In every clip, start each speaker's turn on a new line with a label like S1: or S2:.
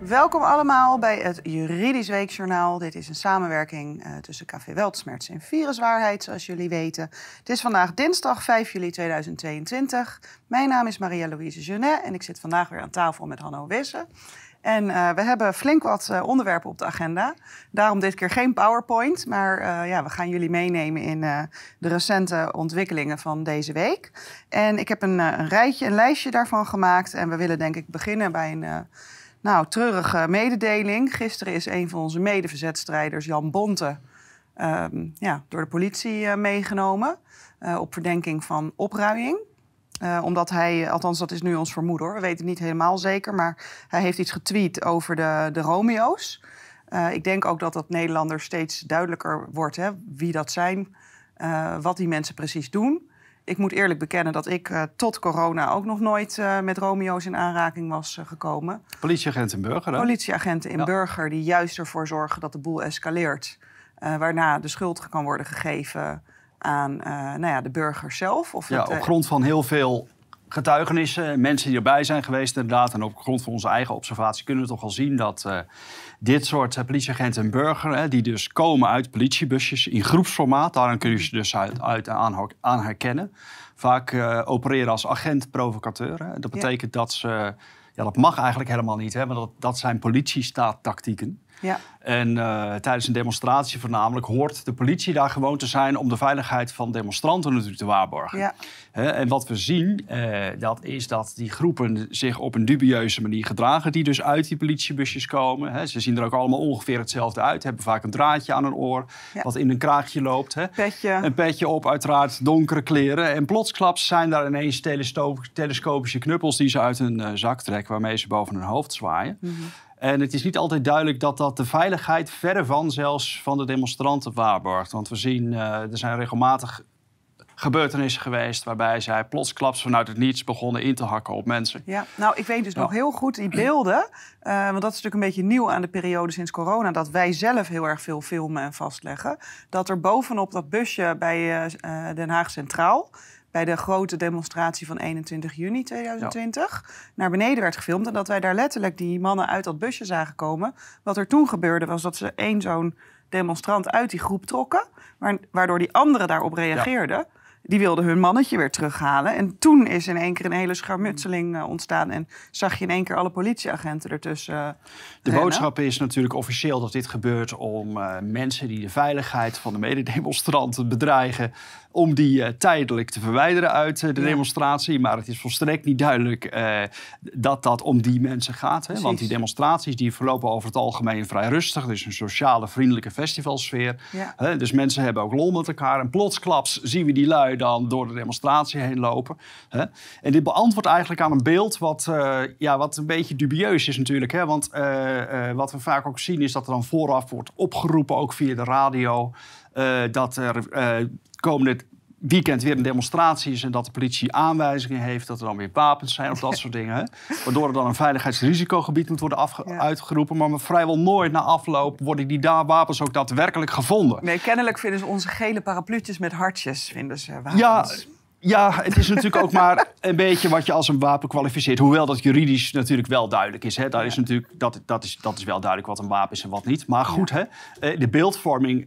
S1: Welkom allemaal bij het Juridisch Weekjournaal. Dit is een samenwerking uh, tussen Café Weltsmerts en Viruswaarheid, zoals jullie weten. Het is vandaag dinsdag 5 juli 2022. Mijn naam is Maria-Louise Genet en ik zit vandaag weer aan tafel met Hanno Wisse. En uh, we hebben flink wat uh, onderwerpen op de agenda. Daarom dit keer geen PowerPoint, maar ja, we gaan jullie meenemen in de recente ontwikkelingen van deze week. En ik heb een, een, rijtje, een lijstje daarvan gemaakt. En we willen denk ik beginnen bij een nou, treurige mededeling. Gisteren is een van onze medeverzetstrijders, Jan Bonte, ehm, ja, door de politie meegenomen op verdenking van opruiing. Uh, omdat hij, althans dat is nu ons vermoeden hoor, we weten het niet helemaal zeker, maar hij heeft iets getweet over de, de Romeo's. Ik denk ook dat dat Nederlanders steeds duidelijker wordt hè, wie dat zijn, wat die mensen precies doen. Ik moet eerlijk bekennen dat ik tot corona ook nog nooit met Romeo's in aanraking was gekomen.
S2: Politieagent in Burger, hè?
S1: Politieagenten in ja. Burger die juist ervoor zorgen dat de boel escaleert. waarna de schuld kan worden gegeven aan nou ja, de burger zelf?
S2: Of ja, het, op grond van heel veel getuigenissen, mensen die erbij zijn geweest inderdaad... en op grond van onze eigen observatie kunnen we toch al zien dat... Uh, dit soort uh, politieagenten en burger, hè, die dus komen uit politiebusjes in groepsformaat, daaraan kun je ze dus uit, uit aan, aan, herkennen. Vaak uh, opereren als agent-provocateur. Dat betekent ja. dat ze, ja, dat mag eigenlijk helemaal niet, hè, want dat, dat zijn politiestaattactieken. Ja. En uh, tijdens een demonstratie voornamelijk hoort de politie daar gewoon te zijn om de veiligheid van demonstranten natuurlijk te waarborgen. Ja. en wat we zien, uh, dat is dat die groepen zich op een dubieuze manier gedragen, die dus uit die politiebusjes komen. ze zien er ook allemaal ongeveer hetzelfde uit, hebben vaak een draadje aan hun oor, ja. wat in een kraagje loopt.
S1: Petje.
S2: Een petje op, uiteraard donkere kleren. En plotsklaps zijn daar ineens telescopische knuppels die ze uit hun uh, zak trekken, waarmee ze boven hun hoofd zwaaien. Mm -hmm. En het is niet altijd duidelijk dat dat de veiligheid verre van zelfs van de demonstranten waarborgt. Want we zien, uh, er zijn regelmatig gebeurtenissen geweest waarbij zij plotsklaps vanuit het niets begonnen in te hakken op mensen.
S1: Ja, nou ik weet dus nog heel goed die beelden, uh, want dat is natuurlijk een beetje nieuw aan de periode sinds corona, dat wij zelf heel erg veel filmen en vastleggen. Dat er bovenop dat busje bij uh, Den Haag Centraal bij de grote demonstratie van 21 juni 2020 ja. naar beneden werd gefilmd. En dat wij daar letterlijk die mannen uit dat busje zagen komen. Wat er toen gebeurde was dat ze één zo'n demonstrant uit die groep trokken. Waardoor die anderen daarop reageerden. Ja die wilden hun mannetje weer terughalen. En toen is in één keer een hele scharmutseling uh, ontstaan. En zag je in één keer alle politieagenten ertussen. Uh,
S2: de boodschap is natuurlijk officieel dat dit gebeurt om uh, mensen die de veiligheid van de mededemonstranten bedreigen. Om die tijdelijk te verwijderen uit de ja. demonstratie. Maar het is volstrekt niet duidelijk dat dat om die mensen gaat. Hè? Want die demonstraties die verlopen over het algemeen vrij rustig. Het is een sociale, vriendelijke festivalsfeer. Ja. Dus mensen hebben ook lol met elkaar. En plotsklaps zien we die lui dan door de demonstratie heen lopen. Hè? En dit beantwoordt eigenlijk aan een beeld wat, ja, wat een beetje dubieus is natuurlijk. Hè? Want wat we vaak ook zien is dat er dan vooraf wordt opgeroepen, ook via de radio, dat er komende weekend weer een demonstratie is en dat de politie aanwijzingen heeft dat er dan weer wapens zijn of dat soort dingen. Hè? Waardoor er dan een veiligheidsrisicogebied moet worden ja. uitgeroepen. Maar vrijwel nooit na afloop worden die daar wapens ook daadwerkelijk gevonden.
S1: Nee, kennelijk vinden ze onze gele parapluutjes met hartjes vinden ze wapens.
S2: Ja, ja, het is natuurlijk ook maar een beetje wat je als een wapen kwalificeert. Hoewel dat juridisch natuurlijk wel duidelijk is. Hè. Daar is natuurlijk, dat, dat, is, dat is wel duidelijk wat een wapen is en wat niet. Maar goed, hè, eh, de beeldvorming, uh,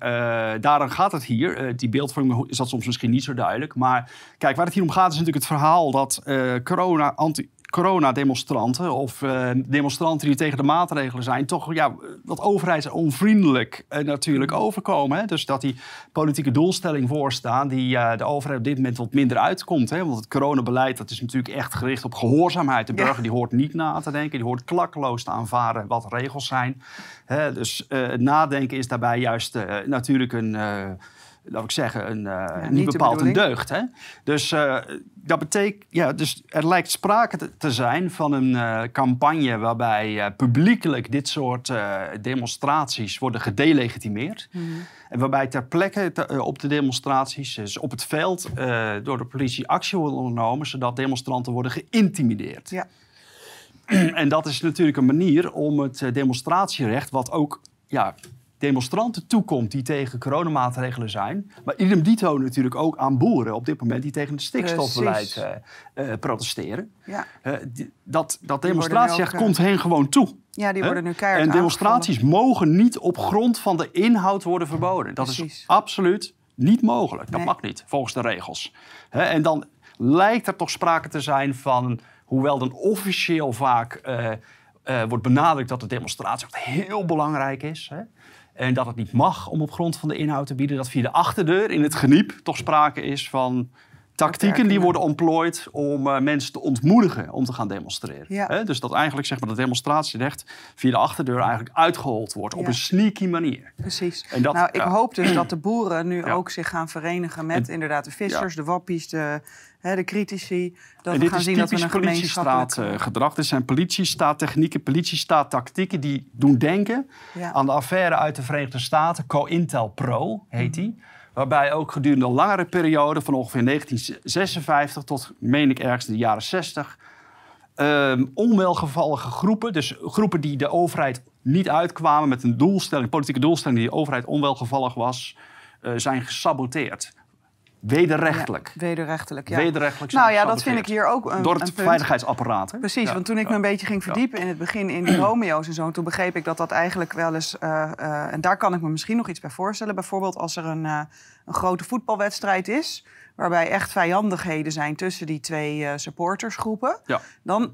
S2: daaraan gaat het hier. Uh, die beeldvorming is dat soms misschien niet zo duidelijk. Maar kijk, waar het hier om gaat is natuurlijk het verhaal dat uh, corona, anti, coronademonstranten of uh, demonstranten die tegen de maatregelen zijn, toch ja, wat overheidsonvriendelijk uh, natuurlijk overkomen. Hè? Dus dat die politieke doelstelling voorstaan die uh, de overheid op dit moment wat minder uitkomt. Hè? Want het coronabeleid dat is natuurlijk echt gericht op gehoorzaamheid. De burger ja. die hoort niet na te denken, die hoort klakkeloos te aanvaren wat regels zijn. Hè? Dus het nadenken is daarbij juist natuurlijk een laat ik zeggen, een, uh, ja, niet, bepaald een deugd. Hè? Dus uh, dat betekent, ja, dus er lijkt sprake te, te zijn van een uh, campagne waarbij publiekelijk dit soort demonstraties worden gedelegitimeerd. Mm -hmm. En waarbij ter plekke te, op de demonstraties, dus op het veld, door de politie actie wordt ondernomen, zodat demonstranten worden geïntimideerd. Ja. en dat is natuurlijk een manier om het demonstratierecht, wat ook ja, demonstranten toekomt die tegen coronamaatregelen zijn. Maar idem dito natuurlijk ook aan boeren op dit moment die tegen het stikstofbeleid uh, uh, protesteren. Ja. Uh, die, dat dat demonstratierecht komt hen gewoon toe.
S1: Ja, die worden nu keihard
S2: En demonstraties mogen niet op grond van de inhoud worden verboden. Dat
S1: Precies.
S2: is absoluut niet mogelijk. Dat
S1: Nee.
S2: mag niet, volgens de regels. En dan lijkt er toch sprake te zijn van, hoewel dan officieel vaak eh, eh, wordt benadrukt dat de demonstratie echt heel belangrijk is. Hè, en dat het niet mag om op grond van de inhoud te bieden, dat via de achterdeur in het geniep toch sprake is van tactieken die worden ontplooid om eh, mensen te ontmoedigen om te gaan demonstreren.
S1: Ja.
S2: Dus dat eigenlijk zeg maar, dat demonstratierecht via de achterdeur eigenlijk uitgehold wordt op een sneaky manier.
S1: Precies.
S2: En dat-
S1: nou, ik
S2: ja.
S1: hoop dus dat de boeren nu ook zich gaan verenigen met
S2: En-
S1: inderdaad de vissers, de wappies, de, hè, de critici. Dat
S2: en
S1: we gaan
S2: is
S1: zien dat we
S2: typisch
S1: een gemeenschappelijk...
S2: politiestraatgedrag. Dit zijn politiestaattechnieken, politiestaattactieken die doen denken aan de affaire uit de Verenigde Staten, COINTEL Pro heet die. Waarbij ook gedurende een langere periode, van ongeveer 1956 tot, meen ik ergens de jaren 60, ehm, onwelgevallige groepen, dus groepen die de overheid niet uitkwamen met een doelstelling, politieke doelstelling die de overheid onwelgevallig was, eh, zijn gesaboteerd. Wederrechtelijk.
S1: Ja, wederrechtelijk, ja.
S2: Wederrechtelijk
S1: nou ja, dat vind ik hier ook een,
S2: Door
S1: een
S2: het
S1: punt.
S2: veiligheidsapparaat. Hè?
S1: Precies,
S2: Ja.
S1: want toen ik me een beetje ging verdiepen in het begin in die Romeo's en zo, toen begreep ik dat dat eigenlijk wel eens, eh, eh, en daar kan ik me misschien nog iets bij voorstellen, bijvoorbeeld als er een, eh, een grote voetbalwedstrijd is, waarbij echt vijandigheden zijn tussen die twee supportersgroepen,
S2: Ja.
S1: dan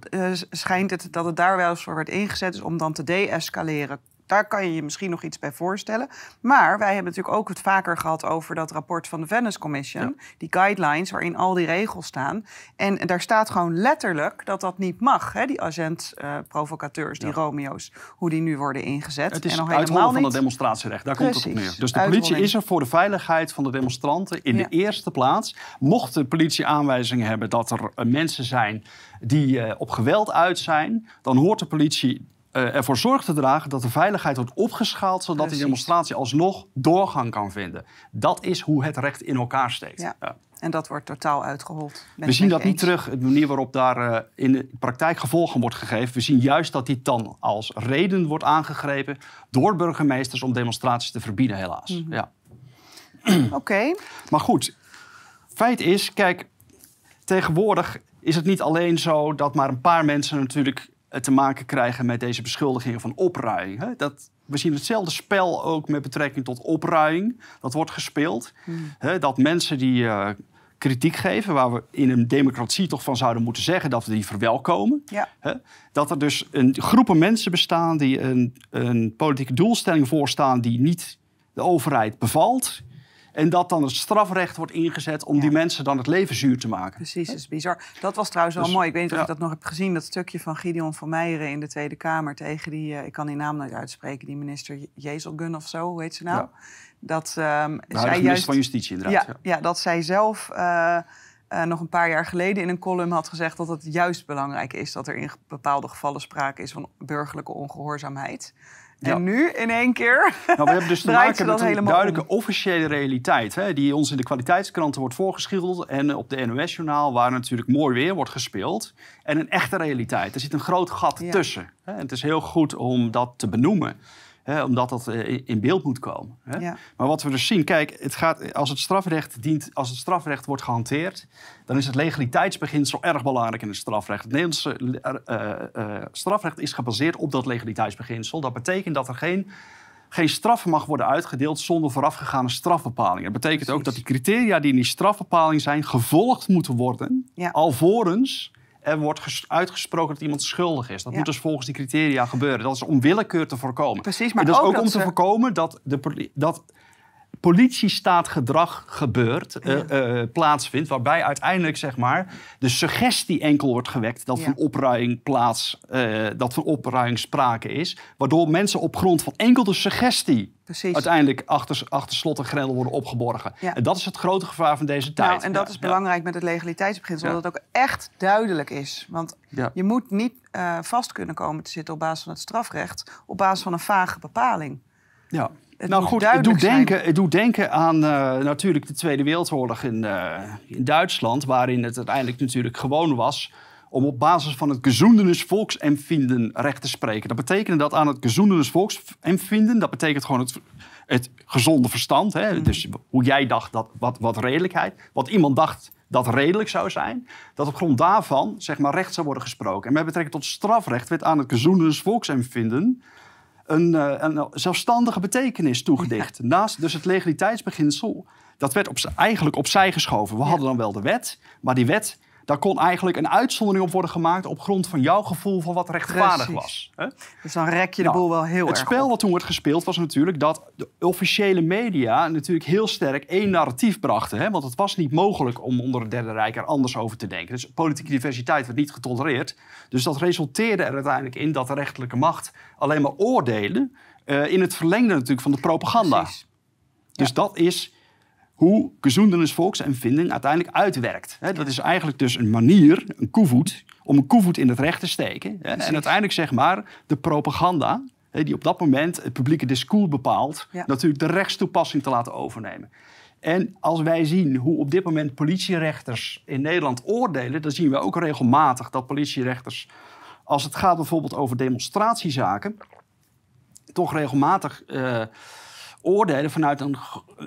S1: schijnt het dat het daar wel eens voor werd ingezet is om dan te de-escaleren. Daar kan je je misschien nog iets bij voorstellen. Maar wij hebben natuurlijk ook het vaker gehad over dat rapport van de Venice Commission. Die guidelines waarin al die regels staan. En daar staat gewoon letterlijk dat dat niet mag. Hè? Die agent-provocateurs, die
S2: Ja.
S1: Romeo's. Hoe die nu worden ingezet.
S2: Het is
S1: en nog helemaal
S2: van het demonstratierecht. Daar komt het op
S1: Precies,
S2: neer. Dus de politie
S1: uitholling.
S2: is er voor de veiligheid van de demonstranten in
S1: Ja.
S2: de eerste plaats. Mocht de politie aanwijzingen hebben dat er eh, mensen zijn die eh, op geweld uit zijn, dan hoort de politie eh, ervoor zorg te dragen dat de veiligheid wordt opgeschaald, zodat
S1: Precies.
S2: die demonstratie alsnog doorgang kan vinden. Dat is hoe het recht in elkaar steekt.
S1: Ja.
S2: Ja.
S1: En dat wordt totaal uitgehold. Ben
S2: We zien dat niet terug, de manier waarop daar eh, in de praktijk gevolgen wordt gegeven. We zien juist dat dit dan als reden wordt aangegrepen door burgemeesters om demonstraties te verbieden, helaas.
S1: Mhm.
S2: ja.
S1: Oké,
S2: Maar goed, feit is, kijk, tegenwoordig is het niet alleen zo dat maar een paar mensen natuurlijk te maken krijgen met deze beschuldigingen van opruiing. Hè? Dat, we zien hetzelfde spel ook met betrekking tot opruiing. Dat wordt gespeeld. Hè? Dat mensen die eh, kritiek geven, waar we in een democratie toch van zouden moeten zeggen dat we die verwelkomen.
S1: ja.
S2: Hè? Dat er dus een groepen mensen bestaan die een, een politieke doelstelling voorstaan die niet de overheid bevalt. En dat dan het strafrecht wordt ingezet om
S1: Ja.
S2: die mensen dan het leven zuur te maken.
S1: Precies, dat is bizar. Dat was trouwens wel
S2: Dus,
S1: mooi. Ik weet niet of
S2: ja.
S1: je dat nog hebt gezien. Dat stukje van Gideon van Meijeren in de Tweede Kamer tegen die, eh, ik kan die naam nooit uitspreken, die minister Jezelgun of zo, hoe heet ze nou?
S2: Ja.
S1: Dat ehm zij juist,
S2: van Justitie inderdaad.
S1: ja, ja, dat zij zelf eh, eh, nog een paar jaar geleden in een column had gezegd dat het juist belangrijk is dat er in bepaalde gevallen sprake is van burgerlijke ongehoorzaamheid.
S2: Ja.
S1: En nu in één keer.
S2: Nou, we hebben dus te maken met een duidelijke
S1: om.
S2: officiële realiteit. Hè, die ons in de kwaliteitskranten wordt voorgeschilderd. En op de NOS-journaal, waar natuurlijk mooi weer wordt gespeeld. En een echte realiteit. Er zit een groot gat
S1: Ja.
S2: tussen. Hè. En het is heel goed om dat te benoemen. Hè, omdat dat eh, in- beeld moet komen. Hè.
S1: Ja.
S2: Maar wat we dus zien, kijk, het gaat, als, het strafrecht dient, als het strafrecht wordt gehanteerd, dan is het legaliteitsbeginsel erg belangrijk in het strafrecht. Het Nederlandse eh, eh, strafrecht is gebaseerd op dat legaliteitsbeginsel. Dat betekent dat er geen, geen straf mag worden uitgedeeld zonder voorafgegaande strafbepalingen. Dat betekent ook dat die criteria die in die strafbepaling zijn, gevolgd moeten worden,
S1: Ja.
S2: alvorens er wordt ges- uitgesproken dat iemand schuldig is. Dat
S1: Ja.
S2: moet dus volgens die criteria gebeuren. Dat is om willekeur te voorkomen.
S1: Precies, maar
S2: en dat is
S1: ook
S2: ook
S1: dat
S2: om te voorkomen dat, de, dat politiestaatgedrag gebeurt, eh, eh, plaatsvindt, waarbij uiteindelijk zeg maar, de suggestie enkel wordt gewekt dat
S1: Ja.
S2: van opruiing plaats, eh, dat van opruiing sprake is, waardoor mensen op grond van enkel de suggestie
S1: Precies.
S2: uiteindelijk achter, achter slot en grendel worden opgeborgen.
S1: Ja.
S2: En dat is het grote gevaar van deze tijd.
S1: Nou, en dat
S2: Ja,
S1: is
S2: ja.
S1: belangrijk met het legaliteitsbeginsel,
S2: Ja.
S1: dat het ook echt duidelijk is. Want
S2: Ja.
S1: je moet niet vast kunnen komen te zitten op basis van het strafrecht, op basis van een vage bepaling.
S2: Ja.
S1: Het
S2: nou goed, het doet, denken, het doet denken aan eh, natuurlijk de Tweede Wereldoorlog in, eh, in Duitsland, waarin het uiteindelijk natuurlijk gewoon was om op basis van het gezondenes volksempvinden recht te spreken. Dat betekende dat aan het gezondenes volksempvinden, dat betekent gewoon het, het gezonde verstand. Hè?
S1: Mm.
S2: Dus hoe jij dacht, dat, wat, wat redelijkheid, wat iemand dacht dat redelijk zou zijn, dat op grond daarvan zeg maar, recht zou worden gesproken. En met betrekking tot strafrecht werd aan het gezoenens volksempvinden een, uh, een zelfstandige betekenis toegedicht. Naast dus het legaliteitsbeginsel, dat werd op, eigenlijk opzij geschoven. We hadden dan wel de wet, maar die wet daar kon eigenlijk een uitzondering op worden gemaakt op grond van jouw gevoel van wat rechtvaardig was. Hè?
S1: Dus dan rek je de nou, boel wel heel
S2: het
S1: erg
S2: Het spel
S1: op.
S2: wat toen werd gespeeld was natuurlijk dat de officiële media natuurlijk heel sterk één narratief brachten. Hè? Want het was niet mogelijk om onder het Derde Rijk er anders over te denken. Dus politieke diversiteit werd niet getolereerd. Dus dat resulteerde er uiteindelijk in dat de rechterlijke macht alleen maar oordelen uh, in het verlengde natuurlijk van de propaganda.
S1: Precies.
S2: Dus
S1: Ja.
S2: dat is hoe gezondenis volksempvinding uiteindelijk uitwerkt. Dat is eigenlijk dus een manier, een koevoet, om een koevoet in het recht te steken. En uiteindelijk zeg maar de propaganda, die op dat moment het publieke discours bepaalt,
S1: Ja.
S2: natuurlijk de rechtstoepassing te laten overnemen. En als wij zien hoe op dit moment politierechters in Nederland oordelen, dan zien we ook regelmatig dat politierechters, als het gaat bijvoorbeeld over demonstratiezaken, toch regelmatig eh, oordelen vanuit een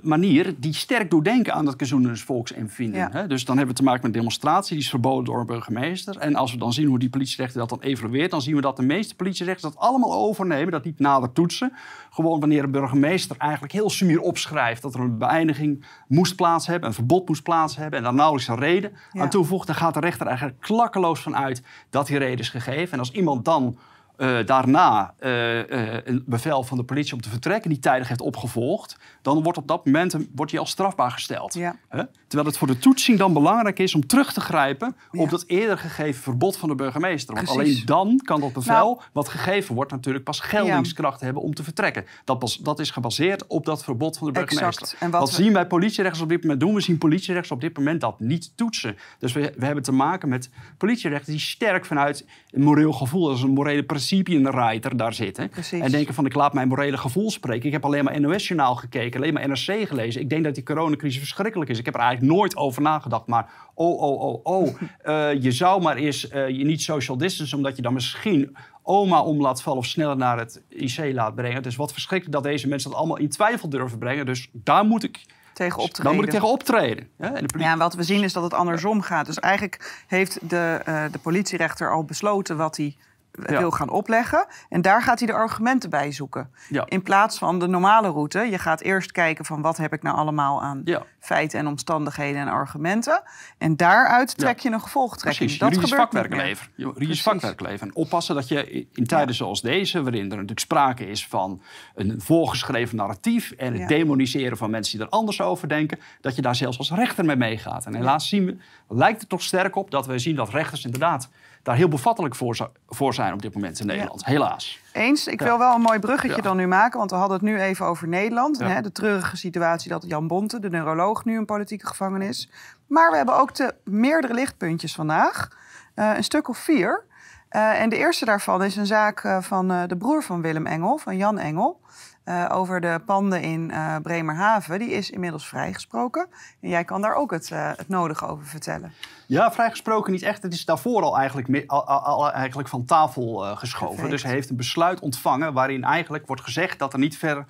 S2: manier die sterk doet denken aan dat gezoenens volksempvinden.
S1: Ja.
S2: Hè? Dus dan hebben we te maken met demonstratie, die is verboden door een burgemeester. En als we dan zien hoe die politierechter dat dan evalueert, dan zien we dat de meeste politierechters dat allemaal overnemen, dat niet nader toetsen. Gewoon wanneer een burgemeester eigenlijk heel sumier opschrijft dat er een beëindiging moest plaats hebben, een verbod moest plaats hebben en daar nauwelijks een reden
S1: Ja.
S2: aan toevoegt, dan gaat de rechter eigenlijk klakkeloos van uit dat die reden is gegeven. En als iemand dan eh, daarna eh, eh, een bevel van de politie om te vertrekken die tijdig heeft opgevolgd, dan wordt op dat moment een- wordt hij als strafbaar gesteld.
S1: Ja.
S2: Hè? Terwijl het voor de toetsing dan belangrijk is om terug te grijpen
S1: Ja.
S2: op dat eerder gegeven verbod van de burgemeester. Want
S1: Precies.
S2: alleen dan kan dat bevel,
S1: Nou-
S2: wat gegeven wordt, natuurlijk pas geldingskracht hebben om te vertrekken. Dat, pas, dat is gebaseerd op dat verbod van de
S1: Exact.
S2: burgemeester.
S1: En wat
S2: wat
S1: we-
S2: zien wij politierechters op dit moment doen? We zien politierechters op dit moment dat niet toetsen. Dus we, we hebben te maken met politierechters die sterk vanuit een moreel gevoel, als een morele principe rijter daar zitten.
S1: Precies.
S2: En denken van ik laat mijn morele gevoel spreken. Ik heb alleen maar NOS-journaal gekeken, alleen maar NRC gelezen. Ik denk dat die coronacrisis verschrikkelijk is. Ik heb er eigenlijk nooit over nagedacht. Maar oh, oh, oh, oh. eh, je zou maar eens eh, je niet social distance, omdat je dan misschien oma om laat vallen of sneller naar het IC laat brengen. Dus wat verschrikkelijk dat deze mensen dat allemaal in twijfel durven brengen. Dus daar moet ik,
S1: tegen optreden.
S2: daar moet ik tegen optreden. En
S1: Ja, en wat we zien is dat het andersom gaat. Dus eigenlijk heeft de, eh, de politierechter al besloten wat hij
S2: Ja.
S1: wil gaan opleggen. En daar gaat hij de argumenten bij zoeken.
S2: Ja.
S1: In plaats van de normale route. Je gaat eerst kijken van wat heb ik nou allemaal aan
S2: Ja.
S1: feiten en omstandigheden en argumenten. En daaruit trek je een gevolgtrekking.
S2: Precies,
S1: dat
S2: juridisch vakwerk leveren. Juridisch vakwerk leveren. En oppassen dat je in tijden zoals deze, waarin er natuurlijk sprake is van een voorgeschreven narratief en het demoniseren van mensen die er anders over denken, dat je daar zelfs als rechter mee meegaat. En helaas zien we, lijkt het toch sterk op dat we zien dat rechters inderdaad daar heel bevattelijk voor, zi- voor zijn op dit moment in Nederland. Helaas.
S1: Eens. Ik wil wel een mooi bruggetje
S2: Ja.
S1: dan nu maken, want we hadden het nu even over Nederland.
S2: Ja.
S1: Hè, de treurige situatie dat Jan Bonte, de neuroloog, nu een politieke gevangenis is. Maar we hebben ook de meerdere lichtpuntjes vandaag. Eh, een stuk of vier. Eh, en de eerste daarvan is een zaak eh, van de broer van Willem Engel, van Jan Engel. Eh, over de panden in eh, Bremerhaven. Die is inmiddels vrijgesproken. En jij kan daar ook het, eh, het nodige over vertellen.
S2: Ja, vrijgesproken niet echt. Het is daarvoor al eigenlijk, al, eigenlijk van tafel geschoven.
S1: Perfect.
S2: Dus hij heeft een besluit ontvangen waarin eigenlijk wordt gezegd dat er niet ver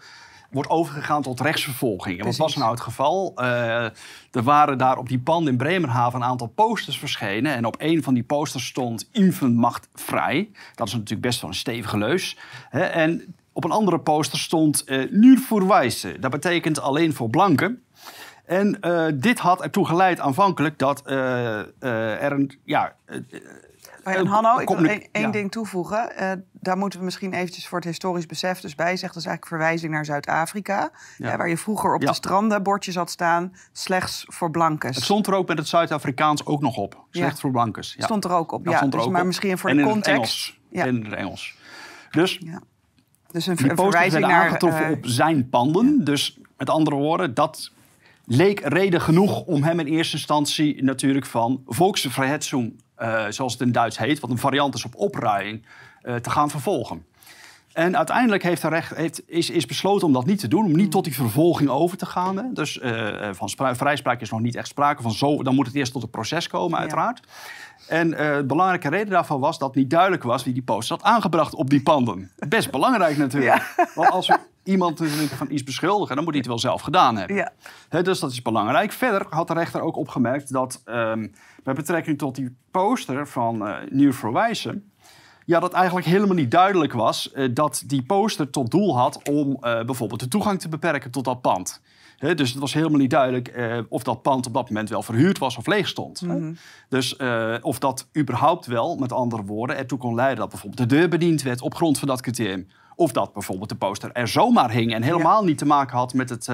S2: wordt overgegaan tot rechtsvervolging. En wat was nou het geval? Er waren daar op die panden in Bremerhaven een aantal posters verschenen. En op een van die posters stond Inven macht vrij. Dat is natuurlijk best wel een stevige leus. Hè? En op een andere poster stond eh Nur voor Wijze. Dat betekent alleen voor blanken. En eh, dit had ertoe geleid aanvankelijk dat eh, er een... Ja,
S1: Oh en Hanno, ik wil één
S2: ja.
S1: ding toevoegen. Daar moeten we misschien eventjes voor het historisch besef dus bij zeggen. Dat is eigenlijk verwijzing naar Zuid-Afrika.
S2: Ja.
S1: waar je vroeger op de stranden bordjes had staan. Slechts voor blankes.
S2: het stond er ook met het Zuid-Afrikaans ook nog op. Slecht
S1: Ja.
S2: voor blankes. Ja.
S1: Stond er ook op. Ja,
S2: stond er
S1: dus
S2: ook
S1: maar
S2: op.
S1: misschien voor
S2: en
S1: de context.
S2: Engels. En in het Engels. Dus.
S1: Dus een,
S2: die
S1: een
S2: posters
S1: verwijzing
S2: werden
S1: naar...
S2: aangetroffen
S1: eh,
S2: op zijn panden. Dus met andere woorden, dat leek reden genoeg om hem in eerste instantie natuurlijk van Volksverhetzung, eh zoals het in Duits heet, wat een variant is op opruiing, eh, te gaan vervolgen. En uiteindelijk heeft de recht, heeft, is, is besloten om dat niet te doen, om niet tot die vervolging over te gaan. Hè. Dus van spra- vrijspraak is nog niet echt sprake van zo, dan moet het eerst tot het proces komen,
S1: Ja.
S2: En uh, de belangrijke reden daarvan was dat niet duidelijk was wie die poster had aangebracht op die panden. Best belangrijk natuurlijk. Want als we iemand van iets beschuldigen, dan moet hij het wel zelf gedaan hebben. Ja. dus dat is belangrijk. Verder had de rechter ook opgemerkt dat um, met betrekking tot die poster van uh, Nieuw Verwijzen ja, dat eigenlijk helemaal niet duidelijk was uh, dat die poster tot doel had om bijvoorbeeld de toegang te beperken tot dat pand. He, dus het was helemaal niet duidelijk uh, of dat pand op dat moment wel verhuurd was of leeg stond. Mm -hmm. Dus of dat überhaupt wel, met andere woorden, ertoe kon leiden dat bijvoorbeeld de deur bediend werd op grond van dat criterium. Of dat bijvoorbeeld de poster er zomaar hing en helemaal ja. niet te maken had met het,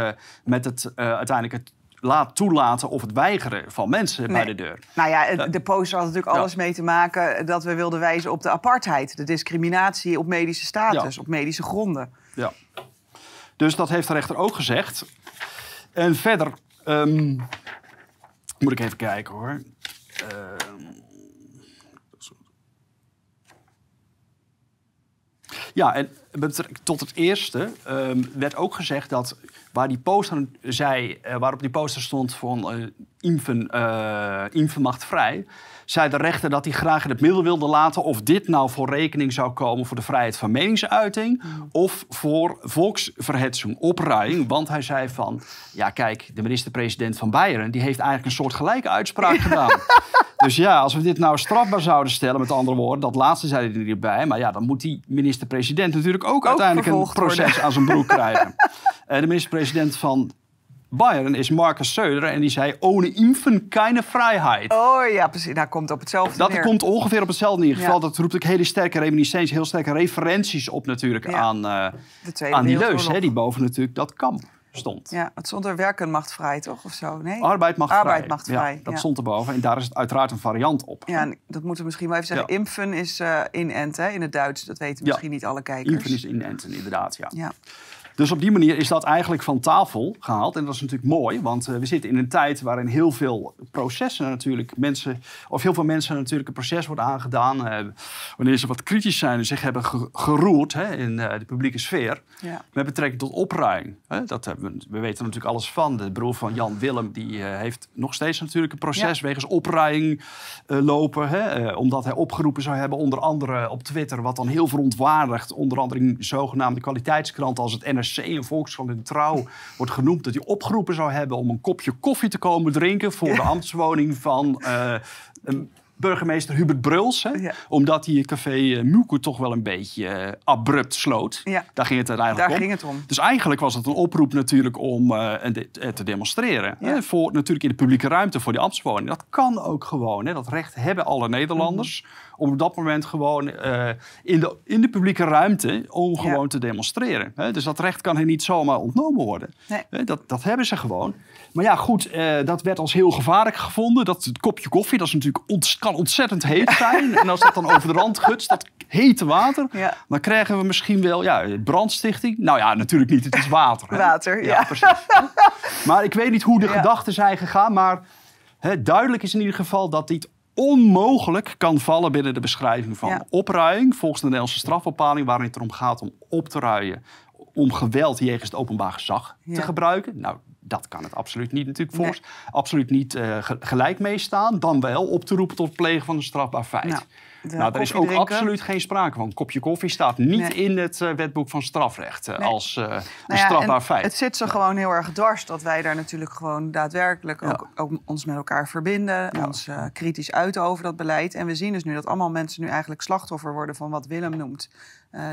S2: met het uiteindelijk het laat toelaten of het weigeren van mensen bij de deur.
S1: Nou ja, de poster had natuurlijk alles mee te maken dat we wilden wijzen op de apartheid, de discriminatie op medische status, ja. op medische gronden.
S2: Ja. Dus dat heeft de rechter ook gezegd. En verder um, moet ik even kijken hoor. Uh, ja, en tot het eerste um, werd ook gezegd dat waar die poster zei, uh, waarop die poster stond van uh, vrij, zei de rechter dat hij graag in het middel wilde laten of dit nou voor rekening zou komen voor de vrijheid van meningsuiting of voor volksverhetsing, opruiing. Want hij zei van, ja kijk, de minister-president van Beieren, die heeft eigenlijk een soort gelijke uitspraak gedaan. Dus ja, als we dit nou strafbaar zouden stellen, met andere woorden, dat laatste zei hij erbij, maar ja, dan moet die minister-president natuurlijk ook, ook uiteindelijk een proces worden. aan zijn broek krijgen. de minister-president van Bayern is Marcus Söder en die zei: Ohne impfen keine vrijheid.
S1: Oh ja, precies. Dat komt op hetzelfde
S2: Dat komt ongeveer op hetzelfde in ieder geval. Dat roept ook hele sterke reminiscenties, heel sterke referenties op natuurlijk aan, uh, aan die leus, hè, die boven natuurlijk dat kamp stond.
S1: Ja, het stond er werken macht vrij, toch? Of zo? Nee?
S2: Arbeid macht
S1: Arbeid
S2: vrij.
S1: Macht vrij.
S2: Ja, dat stond erboven en daar is het uiteraard een variant op.
S1: Ja, dat moeten we misschien wel even zeggen. Impfen is uh, inenten in het Duits. Dat weten misschien niet alle kijkers.
S2: Impfen is inenten, inderdaad, ja. ja. Dus op die manier is dat eigenlijk van tafel gehaald. En dat is natuurlijk mooi, want uh, we zitten in een tijd waarin heel veel processen natuurlijk mensen, of heel veel mensen natuurlijk een proces wordt aangedaan. Uh, wanneer ze wat kritisch zijn en zich hebben ge geroerd hè, in uh, de publieke sfeer. Ja. Met betrekking tot opruiming. Dat hebben we, we weten natuurlijk alles van. De broer van Jan Willem die heeft nog steeds natuurlijk een proces ja. wegens opruiming lopen. Hè, omdat hij opgeroepen zou hebben, onder andere op Twitter, wat dan heel verontwaardigd, onder andere in zogenaamde kwaliteitskranten als het NRC en Volkskrant en Trouw wordt genoemd dat hij opgeroepen zou hebben om een kopje koffie te komen drinken voor de ambtswoning van uh, een burgemeester Hubert Bruls. Hè? Ja. Omdat hij het café uh, toch wel een beetje uh, abrupt sloot. Ja. Daar ging het uiteindelijk
S1: Daar
S2: om.
S1: Ging het om.
S2: Dus eigenlijk was het een oproep natuurlijk om uh, te demonstreren. Hè? Voor, natuurlijk in de publieke ruimte voor die ambtswoning. Dat kan ook gewoon. Hè? Dat recht hebben alle Nederlanders. Mm -hmm. Om op dat moment gewoon in, de, in de publieke ruimte om gewoon te demonstreren. Hè? Dus dat recht kan hen niet zomaar ontnomen worden. Nee. Dat, dat hebben ze gewoon. Maar ja, goed, dat werd als heel gevaarlijk gevonden. Dat het kopje koffie, dat is natuurlijk ont kan ontzettend heet zijn. en als dat dan over de rand gutst, dat hete water, ja. dan krijgen we misschien wel ja, brandstichting. Nou ja, natuurlijk niet, het is water. Hè?
S1: Water, ja. ja.
S2: precies. maar ik weet niet hoe de ja. gedachten zijn gegaan, maar hè, duidelijk is in ieder geval dat dit onmogelijk kan vallen binnen de beschrijving van opruiing, volgens de Nederlandse strafbepaling, waarin het erom gaat om op te ruien om geweld jegens het openbaar gezag te gebruiken. Nou, dat kan het absoluut niet natuurlijk. Nee. Absoluut niet uh, gelijk meestaan. Dan wel op te roepen tot het plegen van een strafbaar feit. Nou, nou daar is ook drinken. absoluut geen sprake van. Een kopje koffie staat niet nee. in het uh, wetboek van strafrecht uh, nee. als nou een ja, strafbaar feit.
S1: Het zit ze gewoon heel erg dwars dat wij daar natuurlijk gewoon daadwerkelijk ja. ook, ook, ons met elkaar verbinden. Ons kritisch uiten over dat beleid. En we zien dus nu dat allemaal mensen nu eigenlijk slachtoffer worden van wat Willem noemt.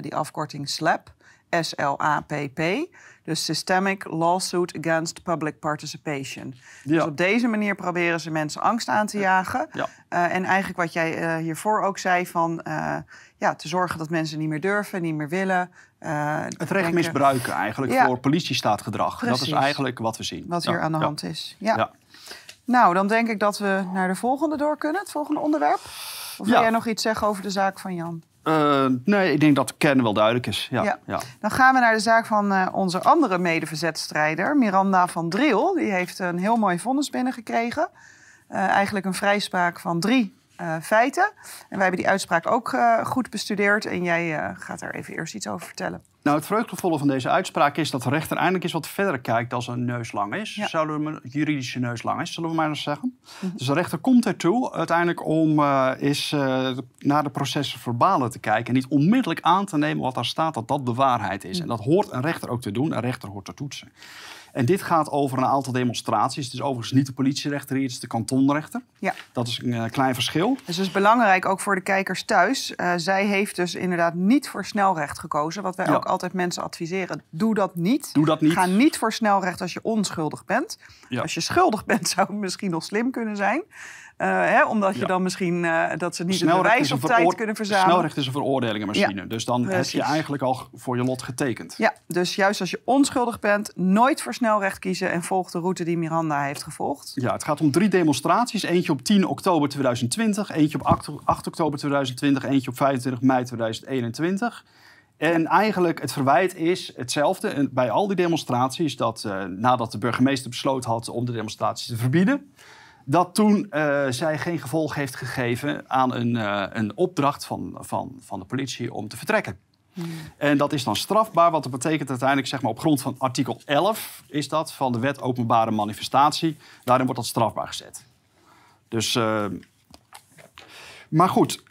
S1: die afkorting SLAP. SLAPP. Dus Systemic Lawsuit Against Public Participation. Ja. Dus op deze manier proberen ze mensen angst aan te jagen. Ja. Uh, en eigenlijk wat jij uh, hiervoor ook zei van... Uh, ja, te zorgen dat mensen niet meer durven, niet meer willen.
S2: het recht misbruiken eigenlijk ja. voor politiestaatgedrag. Precies. Dat is eigenlijk wat we zien.
S1: Wat hier aan de hand is. Ja. Nou, dan denk ik dat we naar de volgende door kunnen. Het volgende onderwerp. Of wil jij nog iets zeggen over de zaak van Jan?
S2: Uh, nee, ik denk dat de kern wel duidelijk is. Ja, ja. ja.
S1: Dan gaan we naar de zaak van uh, onze andere medeverzetstrijder, Miranda van Driel. Die heeft een heel mooi vonnis binnengekregen. Uh, eigenlijk een vrijspraak van drie feiten. En wij hebben die uitspraak ook goed bestudeerd. En jij gaat daar even eerst iets over vertellen.
S2: Nou, het vreugdevolle van deze uitspraak is dat de rechter eindelijk eens wat verder kijkt dan een neus lang is.
S1: Ja.
S2: Zouden we een juridische neus lang is, zullen we maar eens zeggen. Dus de rechter komt ertoe uiteindelijk om eens eh, naar de processen verbalen te kijken. En niet onmiddellijk aan te nemen wat daar staat, dat dat de waarheid is. En dat hoort een rechter ook te doen. Een rechter hoort te toetsen. En dit gaat over een aantal demonstraties. Het is overigens niet de politierechter hier, het is de kantonrechter.
S1: Ja.
S2: Dat is een eh, klein verschil.
S1: Dus het is belangrijk ook voor de kijkers thuis. Eh, zij heeft dus inderdaad niet voor snelrecht gekozen. Wat wij
S2: Ja.
S1: ook altijd mensen adviseren. Doe dat niet.
S2: Doe dat niet.
S1: Ga niet voor snelrecht als je onschuldig bent.
S2: Ja.
S1: Als je schuldig bent zou het misschien nog slim kunnen zijn. Eh, hè, omdat je
S2: Ja.
S1: dan misschien eh, dat ze niet het
S2: Snelrecht
S1: bewijs op tijd kunnen verzamelen.
S2: Snelrecht is een veroordelingenmachine. Dus dan heb je eigenlijk al voor je lot getekend.
S1: Ja, dus juist als je onschuldig bent, nooit voor snelrecht kiezen en volg de route die Miranda heeft gevolgd.
S2: Ja, het gaat om drie demonstraties. Eentje op 10 oktober 2020, eentje op 8, 8 oktober 2020, eentje op 25 mei 2021. En eigenlijk het verwijt is hetzelfde bij al die demonstraties. Dat eh, nadat de burgemeester besloten had om de demonstraties te verbieden. Dat toen eh, zij geen gevolg heeft gegeven aan een, eh, een opdracht van, van, van de politie om te vertrekken. En dat is dan strafbaar, want dat betekent uiteindelijk zeg maar, op grond van artikel 11 is dat van de wet openbare manifestatie. Daarin wordt dat strafbaar gezet. Dus, eh, maar goed,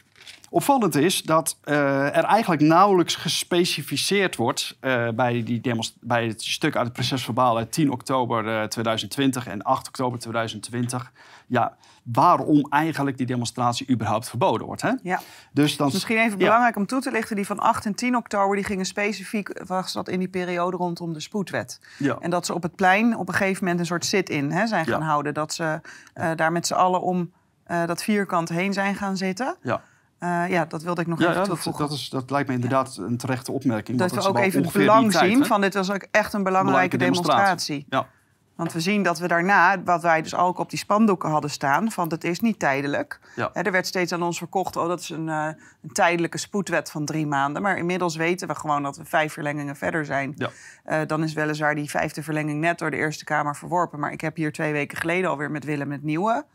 S2: opvallend is dat eh, er eigenlijk nauwelijks gespecificeerd wordt eh, bij, die bij het stuk uit het proces verbaal uit 10 oktober eh, 2020 en 8 oktober 2020. Ja, waarom eigenlijk die demonstratie überhaupt verboden wordt. Hè?
S1: Ja.
S2: Dus dan,
S1: Misschien even
S2: Ja.
S1: belangrijk om toe te lichten, die van 8 en 10 oktober, die gingen specifiek, was dat in die periode rondom de spoedwet.
S2: Ja.
S1: En dat ze op het plein op een gegeven moment een soort sit-in hè, zijn gaan
S2: Ja.
S1: houden. Dat ze eh, daar met z'n allen om eh, dat vierkant heen zijn gaan zitten.
S2: Ja.
S1: Eh, ja, dat wilde ik nog
S2: Ja,
S1: even
S2: ja dat,
S1: toevoegen.
S2: dat, is, dat lijkt me inderdaad een terechte opmerking.
S1: dat
S2: want
S1: we ook even het belang
S2: tijd,
S1: zien
S2: hè?
S1: van dit was ook echt een belangrijke, demonstratie.
S2: Ja,
S1: Want we zien dat we daarna, wat wij dus ook op die spandoeken hadden staan, van het is niet tijdelijk.
S2: Ja.
S1: Hè, er werd steeds aan ons verkocht, oh dat is een, eh, een tijdelijke spoedwet van drie maanden. Maar inmiddels weten we gewoon dat we vijf verlengingen verder zijn.
S2: Ja.
S1: Eh, dan is weliswaar die vijfde verlenging net door de Eerste Kamer verworpen. Maar ik heb hier twee weken geleden alweer met Willem het nieuwe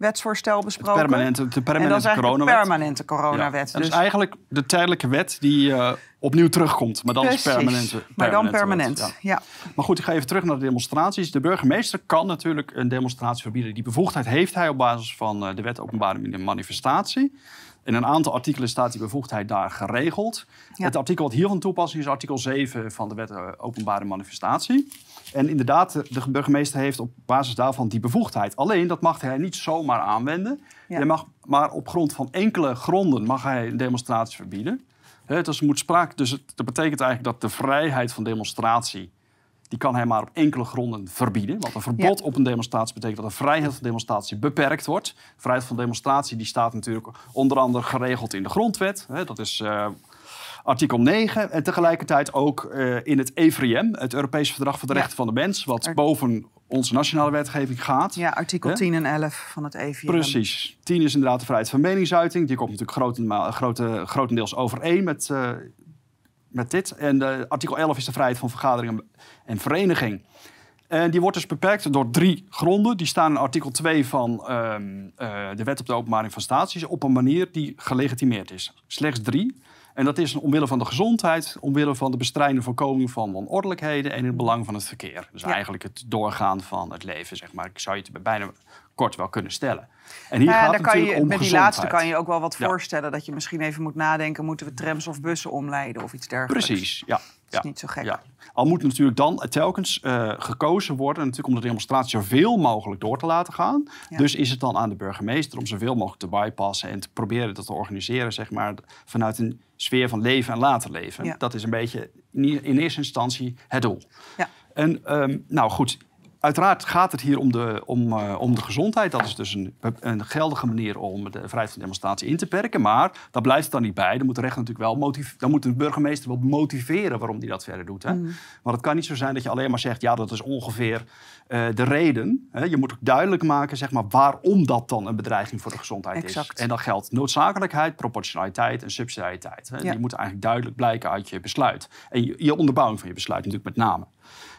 S1: wetsvoorstel besproken.
S2: permanente, de
S1: en
S2: permanente
S1: is eigenlijk de
S2: coronawet.
S1: permanente coronawet.
S2: Ja,
S1: Dus
S2: is eigenlijk de tijdelijke wet die eh, opnieuw terugkomt. Maar dan is
S1: precies.
S2: permanente.
S1: Maar dan
S2: permanente
S1: permanent,
S2: ja.
S1: ja.
S2: Maar goed, ik ga even terug naar de demonstraties. De burgemeester kan natuurlijk een demonstratie verbieden. Die bevoegdheid heeft hij op basis van eh, de wet openbare manifestatie. In een aantal artikelen staat die bevoegdheid daar geregeld.
S1: Ja.
S2: Het artikel wat hier van toepassing is artikel 7 van de wet eh, openbare manifestatie. En inderdaad, de- de burgemeester heeft op basis daarvan die bevoegdheid. Alleen, dat mag hij niet zomaar aanwenden.
S1: Ja.
S2: Hij mag, maar op grond van enkele gronden mag hij een demonstratie verbieden. Hè, dus, moet sprake, dus het, dat betekent eigenlijk dat de vrijheid van demonstratie... die kan hij maar op enkele gronden verbieden. Want een verbod op een demonstratie betekent dat de vrijheid van demonstratie beperkt wordt. Vrijheid van demonstratie die staat natuurlijk onder andere geregeld in de grondwet. Hè, dat is eh, artikel 9. En tegelijkertijd ook eh, in het EVRM, het Europese Verdrag voor de
S1: Ja.
S2: Rechten van de Mens... wat boven onze nationale wetgeving gaat.
S1: ja, artikel
S2: Hè?
S1: 10 en 11 van het E EVM.
S2: Precies. 10 is inderdaad de vrijheid van meningsuiting. Die komt natuurlijk grote, grotendeels overeen met, eh, met dit. En artikel 11 is de vrijheid van vergadering en vereniging. En die wordt dus beperkt door drie gronden. Die staan in artikel 2 van ehm, eh, de wet op de openbare manifestaties... op een manier die gelegitimeerd is. Slechts drie. En dat is omwille van de gezondheid, omwille van de bestrijding voorkoming van onordelijkheden en in het belang van het verkeer. Dus
S1: Ja.
S2: eigenlijk het doorgaan van het leven, zeg maar. Ik zou je het bijna kort wel kunnen stellen. En hier
S1: Nou ja,
S2: gaat het natuurlijk
S1: je,
S2: om
S1: met die laatste kan je ook wel wat
S2: Ja.
S1: voorstellen. Dat je misschien even moet nadenken: moeten we trams of bussen omleiden of iets dergelijks?
S2: Precies, ja.
S1: Dat is niet zo gek.
S2: Al moet natuurlijk dan telkens eh, gekozen worden, natuurlijk om de demonstratie zoveel mogelijk door te laten gaan. Dus is het dan aan de burgemeester om zoveel mogelijk te bypassen en te proberen dat te organiseren, zeg maar, vanuit een sfeer van leven en laten leven.
S1: Ja.
S2: Dat is een beetje in in eerste instantie het doel.
S1: Ja.
S2: En ehm, nou goed, uiteraard gaat het hier om de, om, eh, om de gezondheid. Dat is dus een, een geldige manier om de vrijheid van demonstratie in te perken. Maar daar blijft het dan niet bij. Dan moet de rechter natuurlijk wel motiv- dan moet de burgemeester wel motiveren waarom hij dat verder doet. Hè?
S1: Mm.
S2: Want het kan niet zo zijn dat je alleen maar zegt, ja, dat is ongeveer eh, de reden. Hè? Je moet ook duidelijk maken, zeg maar, waarom dat dan een bedreiging voor de gezondheid
S1: Exact.
S2: is. En dan geldt noodzakelijkheid, proportionaliteit en subsidiariteit. Hè?
S1: Ja.
S2: Die moeten eigenlijk duidelijk blijken uit je besluit. En je, je onderbouwing van je besluit natuurlijk met name.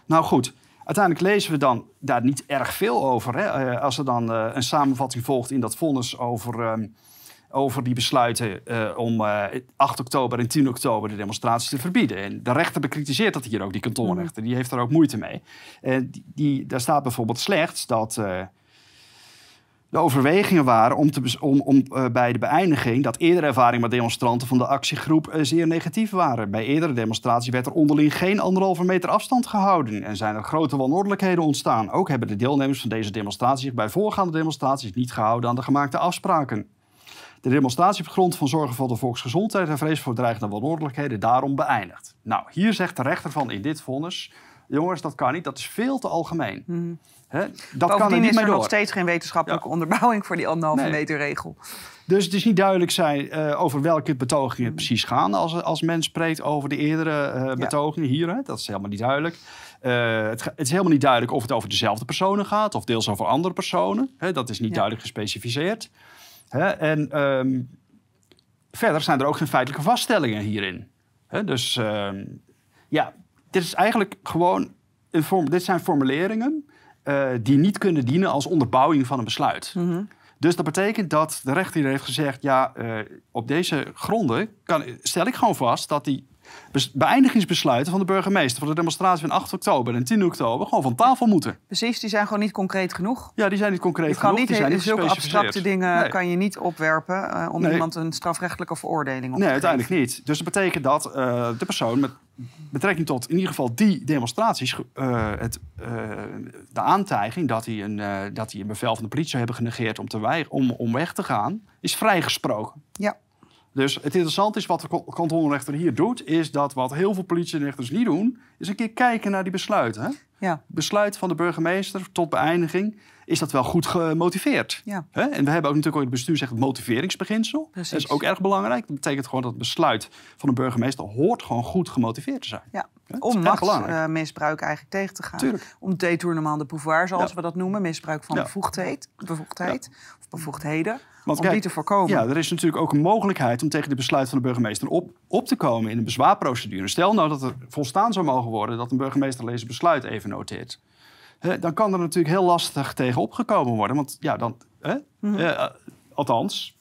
S2: Nou goed, uiteindelijk lezen we dan daar niet erg veel over. Hè? Eh, als er dan eh, een samenvatting volgt in dat vonnis over... ehm, over die besluiten eh, om eh 8 oktober en 10 oktober de demonstraties te verbieden. En de rechter bekritiseert dat hier ook, die kantonrechter. Die heeft er ook moeite mee. En die, die, daar staat bijvoorbeeld slechts dat de overwegingen waren om, te, om, om eh, bij de beëindiging dat eerdere ervaringen met demonstranten van de actiegroep eh, zeer negatief waren. Bij eerdere demonstraties werd er onderling geen anderhalve meter afstand gehouden en zijn er grote wanordelijkheden ontstaan. Ook hebben de deelnemers van deze demonstratie zich bij voorgaande demonstraties niet gehouden aan de gemaakte afspraken. De demonstratie op grond van zorgen voor de volksgezondheid en vrees voor dreigende wanordelijkheden daarom beëindigd. Nou, hier zegt de rechter van in dit vonnis, jongens, dat kan niet, dat is veel te algemeen. Hè, dat kan er
S1: Bovendien
S2: niet
S1: is er nog steeds geen wetenschappelijke onderbouwing voor die anderhalve
S2: Nee.
S1: meter regel.
S2: Dus het is niet duidelijk zijn, eh, over welke betogingen het precies gaan. Als, als men spreekt over de eerdere eh, betogingen hier. Hè? Dat is helemaal niet duidelijk. Eh, het, is helemaal niet duidelijk of het over dezelfde personen gaat. Of deels over andere personen. Hè? Dat is niet
S1: Ja.
S2: duidelijk gespecificeerd. Hè? En ehm, verder zijn er ook geen feitelijke vaststellingen hierin. Dus ehm, ja, dit is eigenlijk gewoon... Een vorm, dit zijn formuleringen eh, die niet kunnen dienen als onderbouwing van een besluit. Dus dat betekent dat de rechter heeft gezegd: ja, eh, op deze gronden kan, stel ik gewoon vast dat die beëindigingsbesluiten van de burgemeester voor de demonstratie van 8 oktober en 10 oktober gewoon van tafel moeten.
S1: Precies, die zijn gewoon niet concreet genoeg.
S2: Ja, die zijn niet concreet
S1: Je kan
S2: genoeg,
S1: niet
S2: die zijn niet
S1: zulke abstracte dingen
S2: Nee.
S1: kan je niet opwerpen eh, om
S2: Nee.
S1: iemand een strafrechtelijke veroordeling op
S2: Nee,
S1: te
S2: uiteindelijk niet. Dus dat betekent dat eh, de persoon met betrekking tot in ieder geval die demonstraties, eh, het, de aantijging dat hij, een, dat hij een bevel van de politie zou hebben genegeerd om, te om, om weg te gaan, is vrijgesproken.
S1: Ja.
S2: Dus het interessante is wat de kantonrechter hier doet, is dat wat heel veel politierechters niet doen, is een keer kijken naar die besluiten. Hè?
S1: Ja,
S2: Besluit van de burgemeester tot beëindiging, is dat wel goed gemotiveerd?
S1: ja.
S2: Hè? En we hebben ook natuurlijk ook in het bestuur zegt het motiveringsbeginsel.
S1: Precies.
S2: Dat is ook erg belangrijk. Dat betekent gewoon dat het besluit van een burgemeester hoort gewoon goed gemotiveerd te zijn.
S1: ja. Om machtsmisbruik eigenlijk tegen te gaan.
S2: Tuurlijk.
S1: Om détournement de pouvoir, zoals
S2: Ja.
S1: we dat noemen. Misbruik van bevoegdheid, bevoegdheid bevoegdheden.
S2: Want
S1: om
S2: kijk,
S1: die te voorkomen.
S2: Ja, er is natuurlijk ook een mogelijkheid om tegen de besluit van de burgemeester op, op te komen in een bezwaarprocedure. Stel nou dat er volstaan zou mogen worden dat een burgemeester deze besluit even noteert. Dan kan er natuurlijk heel lastig tegen opgekomen worden. Want ja, dan.
S1: Mhm.
S2: eh, althans,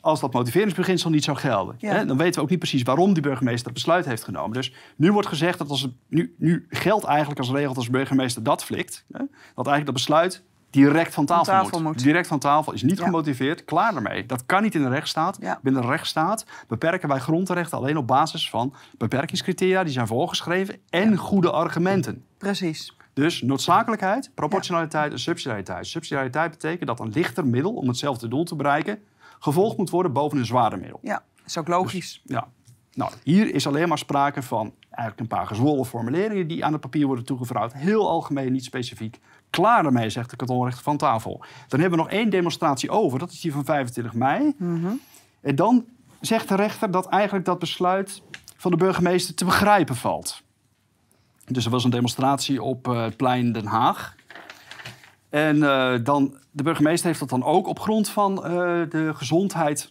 S2: als dat motiveringsbeginsel niet zou gelden.
S1: Ja.
S2: Hè, dan weten we ook niet precies waarom die burgemeester het besluit heeft genomen. Dus nu wordt gezegd dat als het, nu, nu geldt eigenlijk als regel dat als burgemeester dat flikt. Hè, dat eigenlijk dat besluit direct van tafel,
S1: tafel
S2: moet.
S1: moet.
S2: Direct van tafel is niet
S1: Ja.
S2: gemotiveerd, klaar ermee. Dat kan niet in de rechtsstaat.
S1: Ja.
S2: Binnen de rechtsstaat beperken wij grondrechten alleen op basis van beperkingscriteria die zijn voorgeschreven en goede argumenten.
S1: Precies.
S2: Dus noodzakelijkheid, proportionaliteit en subsidiariteit. Subsidiariteit betekent dat een lichter middel om hetzelfde doel te bereiken gevolgd moet worden boven een zwaarder middel.
S1: Ja, is ook logisch.
S2: Ja. Nou, hier is alleen maar sprake van eigenlijk een paar gezwollen formuleringen die aan het papier worden toegevouwd. Heel algemeen, niet specifiek. Klaar daarmee, zegt de kantonrechter van tafel. Dan hebben we nog één demonstratie over, dat is die van 25 mei.
S1: Mhm.
S2: En dan zegt de rechter dat eigenlijk dat besluit van de burgemeester te begrijpen valt. Dus er was een demonstratie op eh, het plein Den Haag. En eh, dan, de burgemeester heeft dat dan ook op grond van eh, de gezondheid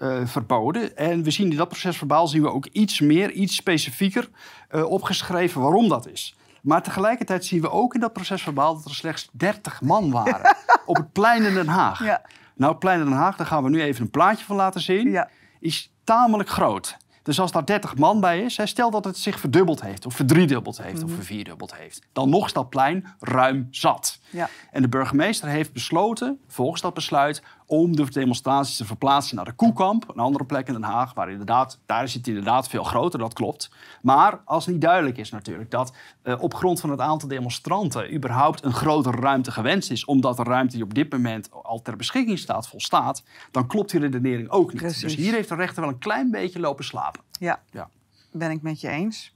S2: eh, verboden. En we zien in dat proces verbaal zien we ook iets meer, iets specifieker eh, opgeschreven waarom dat is. Maar tegelijkertijd zien we ook in dat proces verbaal dat er slechts 30 man waren op het plein in Den Haag.
S1: Ja.
S2: Nou, het plein in Den Haag, daar gaan we nu even een plaatje van laten zien.
S1: Ja.
S2: Is tamelijk groot. Dus als daar 30 man bij is, hè, stel dat het zich verdubbeld heeft, of verdriedubbeld heeft,
S1: Mhm.
S2: of vervierdubbeld heeft. Dan nog is dat plein ruim zat.
S1: Ja.
S2: En de burgemeester heeft besloten, volgens dat besluit, om de demonstraties te verplaatsen naar de Koekamp, een andere plek in Den Haag, waar inderdaad, daar is het inderdaad veel groter, dat klopt. Maar als niet duidelijk is natuurlijk dat eh, op grond van het aantal demonstranten überhaupt een grotere ruimte gewenst is, omdat de ruimte die op dit moment al ter beschikking staat volstaat, dan klopt die redenering ook niet.
S1: Precies.
S2: Dus hier heeft de rechter wel een klein beetje lopen slapen.
S1: Ja,
S2: Ja.
S1: ben ik met je eens.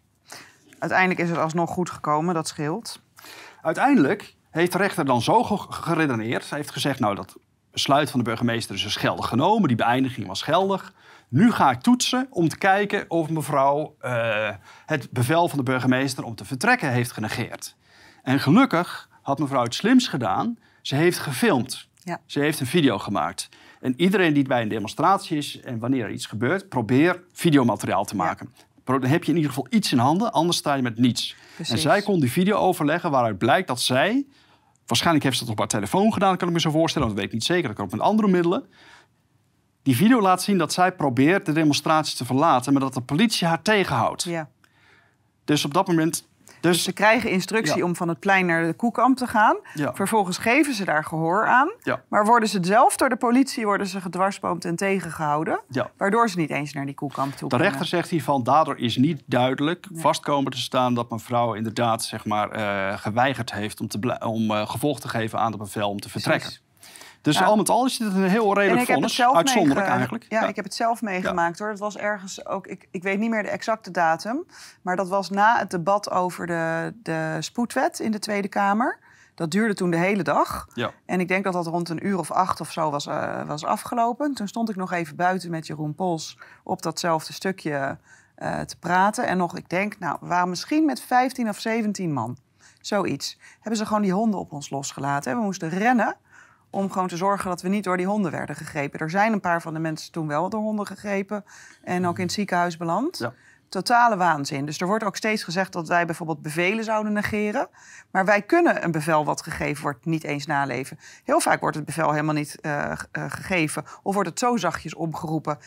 S1: Uiteindelijk is het alsnog goed gekomen, dat scheelt.
S2: Uiteindelijk heeft de rechter dan zo ge- geredeneerd. Hij heeft gezegd, nou, dat besluit van de burgemeester is dus geldig genomen. Die beëindiging was geldig. Nu ga ik toetsen om te kijken of mevrouw eh, het bevel van de burgemeester om te vertrekken heeft genegeerd. En gelukkig had mevrouw het slims gedaan. Ze heeft gefilmd.
S1: Ja.
S2: Ze heeft een video gemaakt. En iedereen die bij een demonstratie is en wanneer er iets gebeurt, probeer videomateriaal te maken. Dan heb je in ieder geval iets in handen, anders sta je met niets.
S1: Precies.
S2: En zij kon die video overleggen waaruit blijkt dat zij... Waarschijnlijk heeft ze dat op haar telefoon gedaan, kan ik me zo voorstellen. Want dat weet ik niet zeker. Dat kan ook met andere middelen. Die video laat zien dat zij probeert de demonstratie te verlaten, maar dat de politie haar tegenhoudt.
S1: Ja.
S2: Dus op dat moment.
S1: Dus ze krijgen instructie
S2: Ja.
S1: om van het plein naar de koekamp te gaan.
S2: Ja.
S1: Vervolgens geven ze daar gehoor aan.
S2: Ja.
S1: Maar worden ze zelf door de politie worden ze gedwarsboomd en tegengehouden. Waardoor ze niet eens naar die koekamp toe
S2: De
S1: kunnen.
S2: rechter zegt hiervan, daardoor is niet duidelijk vastkomen te staan dat mevrouw inderdaad zeg maar, eh, geweigerd heeft om, te om eh, gevolg te geven aan het bevel om te vertrekken.
S1: Precies.
S2: Dus
S1: Ja.
S2: al met al is dit een heel
S1: En
S2: redelijk
S1: ik heb het
S2: vonnis.
S1: zelf
S2: Uitzonderlijk
S1: meege-
S2: eigenlijk.
S1: Ja, ik heb het zelf meegemaakt hoor. Het was ergens ook, ik, ik weet niet meer de exacte datum. Maar dat was na het debat over de, de spoedwet in de Tweede Kamer. Dat duurde toen de hele dag.
S2: Ja.
S1: En ik denk dat dat rond een uur of acht of zo was, eh, was afgelopen. Toen stond ik nog even buiten met Jeroen Pols op datzelfde stukje eh, te praten. En nog, ik denk, nou, we waren misschien met 15 of 17 man. Zoiets. Hebben ze gewoon die honden op ons losgelaten. En we moesten rennen om gewoon te zorgen dat we niet door die honden werden gegrepen. Er zijn een paar van de mensen toen wel door honden gegrepen en ook in het ziekenhuis beland.
S2: Ja.
S1: Totale waanzin. Dus er wordt ook steeds gezegd dat wij bijvoorbeeld bevelen zouden negeren. Maar wij kunnen een bevel wat gegeven wordt niet eens naleven. Heel vaak wordt het bevel helemaal niet eh, eh, gegeven. Of wordt het zo zachtjes omgeroepen,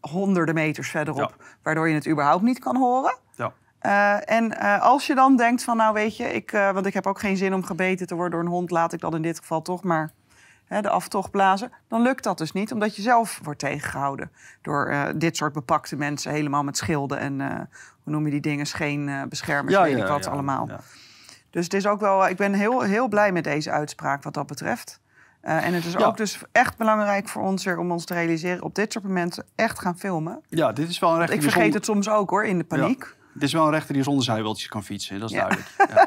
S1: honderden meters verderop, waardoor je het überhaupt niet kan horen.
S2: Ja.
S1: Eh, en als je dan denkt van, nou weet je, ik, want ik heb ook geen zin om gebeten te worden door een hond, laat ik dan in dit geval toch maar de aftocht blazen. Dan lukt dat dus niet, omdat je zelf wordt tegengehouden door eh, dit soort bepakte mensen, helemaal met schilden en eh, hoe noem je die dingen, geen eh, beschermers, weet ik wat
S2: ja,
S1: allemaal. Dus het is ook wel, ik ben heel, heel blij met deze uitspraak wat dat betreft. En het is
S2: Ja.
S1: ook dus echt belangrijk voor ons weer om ons te realiseren op dit soort momenten echt gaan filmen.
S2: Ja, dit is wel een rechter
S1: Ik vergeet het soms ook hoor, in de paniek.
S2: Dit is wel een rechter die zonder zijwieltjes kan fietsen, dat is
S1: Ja.
S2: duidelijk.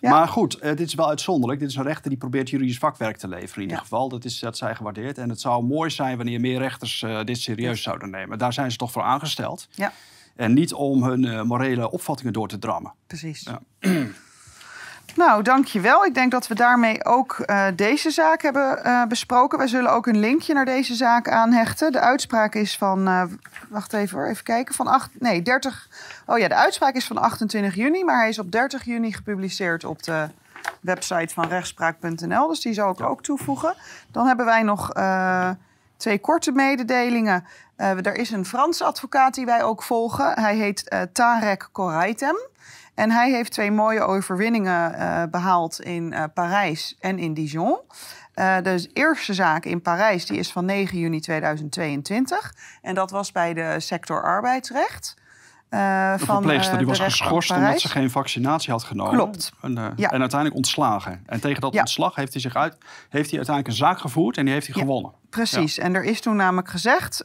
S2: Ja.
S1: Ja.
S2: Maar goed, eh, dit is wel uitzonderlijk. Dit is een rechter die probeert juridisch vakwerk te leveren in ieder geval. Dat, is, dat zij gewaardeerd. En het zou mooi zijn wanneer meer rechters eh, dit serieus zouden nemen. Daar zijn ze toch voor aangesteld.
S1: Ja.
S2: En niet om hun eh, morele opvattingen door te drammen.
S1: Precies. Nou, dankjewel. Ik denk dat we daarmee ook eh, deze zaak hebben eh, besproken. Wij zullen ook een linkje naar deze zaak aanhechten. De uitspraak is van, eh, wacht even hoor, even kijken, van 8, nee, 30, oh ja, de uitspraak is van 28 juni, maar hij is op 30 juni gepubliceerd op de website van rechtspraak.nl. Dus die zal ik ook toevoegen. Dan hebben wij nog twee korte mededelingen. Er is een Franse advocaat die wij ook volgen. Hij heet Tarek Koraitem. En hij heeft twee mooie overwinningen eh, behaald in eh, Parijs en in Dijon. Eh, de eerste zaak in Parijs die is van 9 juni 2022. En dat was bij de sector arbeidsrecht. Eh,
S2: De
S1: van,
S2: verpleegster
S1: eh,
S2: die was geschorst omdat ze geen vaccinatie had genomen.
S1: Klopt.
S2: En, eh,
S1: Ja.
S2: en uiteindelijk ontslagen. En tegen dat
S1: Ja.
S2: ontslag heeft hij, zich uit, heeft hij uiteindelijk een zaak gevoerd en die heeft hij
S1: Ja.
S2: gewonnen.
S1: Precies, en er is toen namelijk gezegd,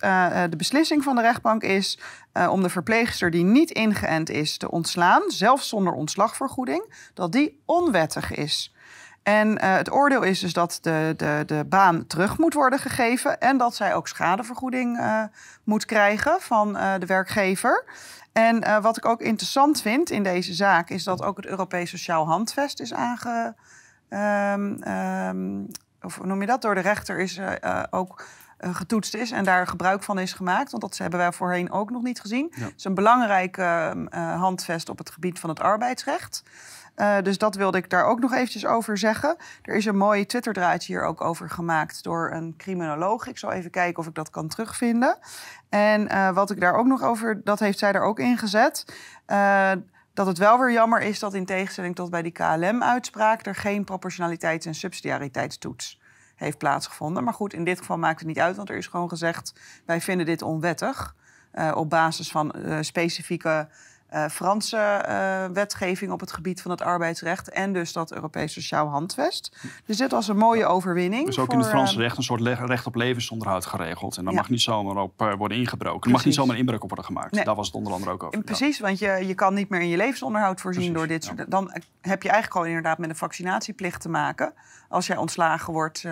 S1: de beslissing van de rechtbank is om de verpleegster die niet ingeënt is te ontslaan, zelfs zonder ontslagvergoeding, dat die onwettig is. En het oordeel is dus dat de, de, de baan terug moet worden gegeven en dat zij ook schadevergoeding moet krijgen van de werkgever. En eh, wat ik ook interessant vind in deze zaak is dat ook het Europees Sociaal Handvest is aange, ehm, ehm, of hoe noem je dat, door de rechter is eh, eh, ook getoetst is en daar gebruik van is gemaakt. Want dat hebben wij voorheen ook nog niet gezien.
S2: Ja.
S1: Het is een belangrijk ehm, eh, handvest op het gebied van het arbeidsrecht. Eh, dus dat wilde ik daar ook nog eventjes over zeggen. Er is een mooie Twitter-draadje hier ook over gemaakt door een criminoloog. Ik zal even kijken of ik dat kan terugvinden. En eh, wat ik daar ook nog over, dat heeft zij er ook in gezet. Eh, dat het wel weer jammer is dat in tegenstelling tot bij die KLM-uitspraak er geen proportionaliteits- en subsidiariteitstoets heeft plaatsgevonden. Maar goed, in dit geval maakt het niet uit, want er is gewoon gezegd: wij vinden dit onwettig. op basis van specifieke eh, Franse eh, wetgeving op het gebied van het arbeidsrecht. En dus dat Europees Sociaal Handvest. Dus dit was een mooie overwinning.
S2: Dus ook in het Franse
S1: eh,
S2: recht een soort recht op levensonderhoud geregeld. En daar
S1: Ja.
S2: mag niet zomaar op worden ingebroken. Er mag niet zomaar inbreuk op worden gemaakt.
S1: Nee.
S2: Daar was het onder andere ook over.
S1: En Precies, want je, je kan niet meer in je levensonderhoud voorzien
S2: Precies,
S1: door dit soort... Dan heb je eigenlijk gewoon inderdaad met een vaccinatieplicht te maken... als jij ontslagen wordt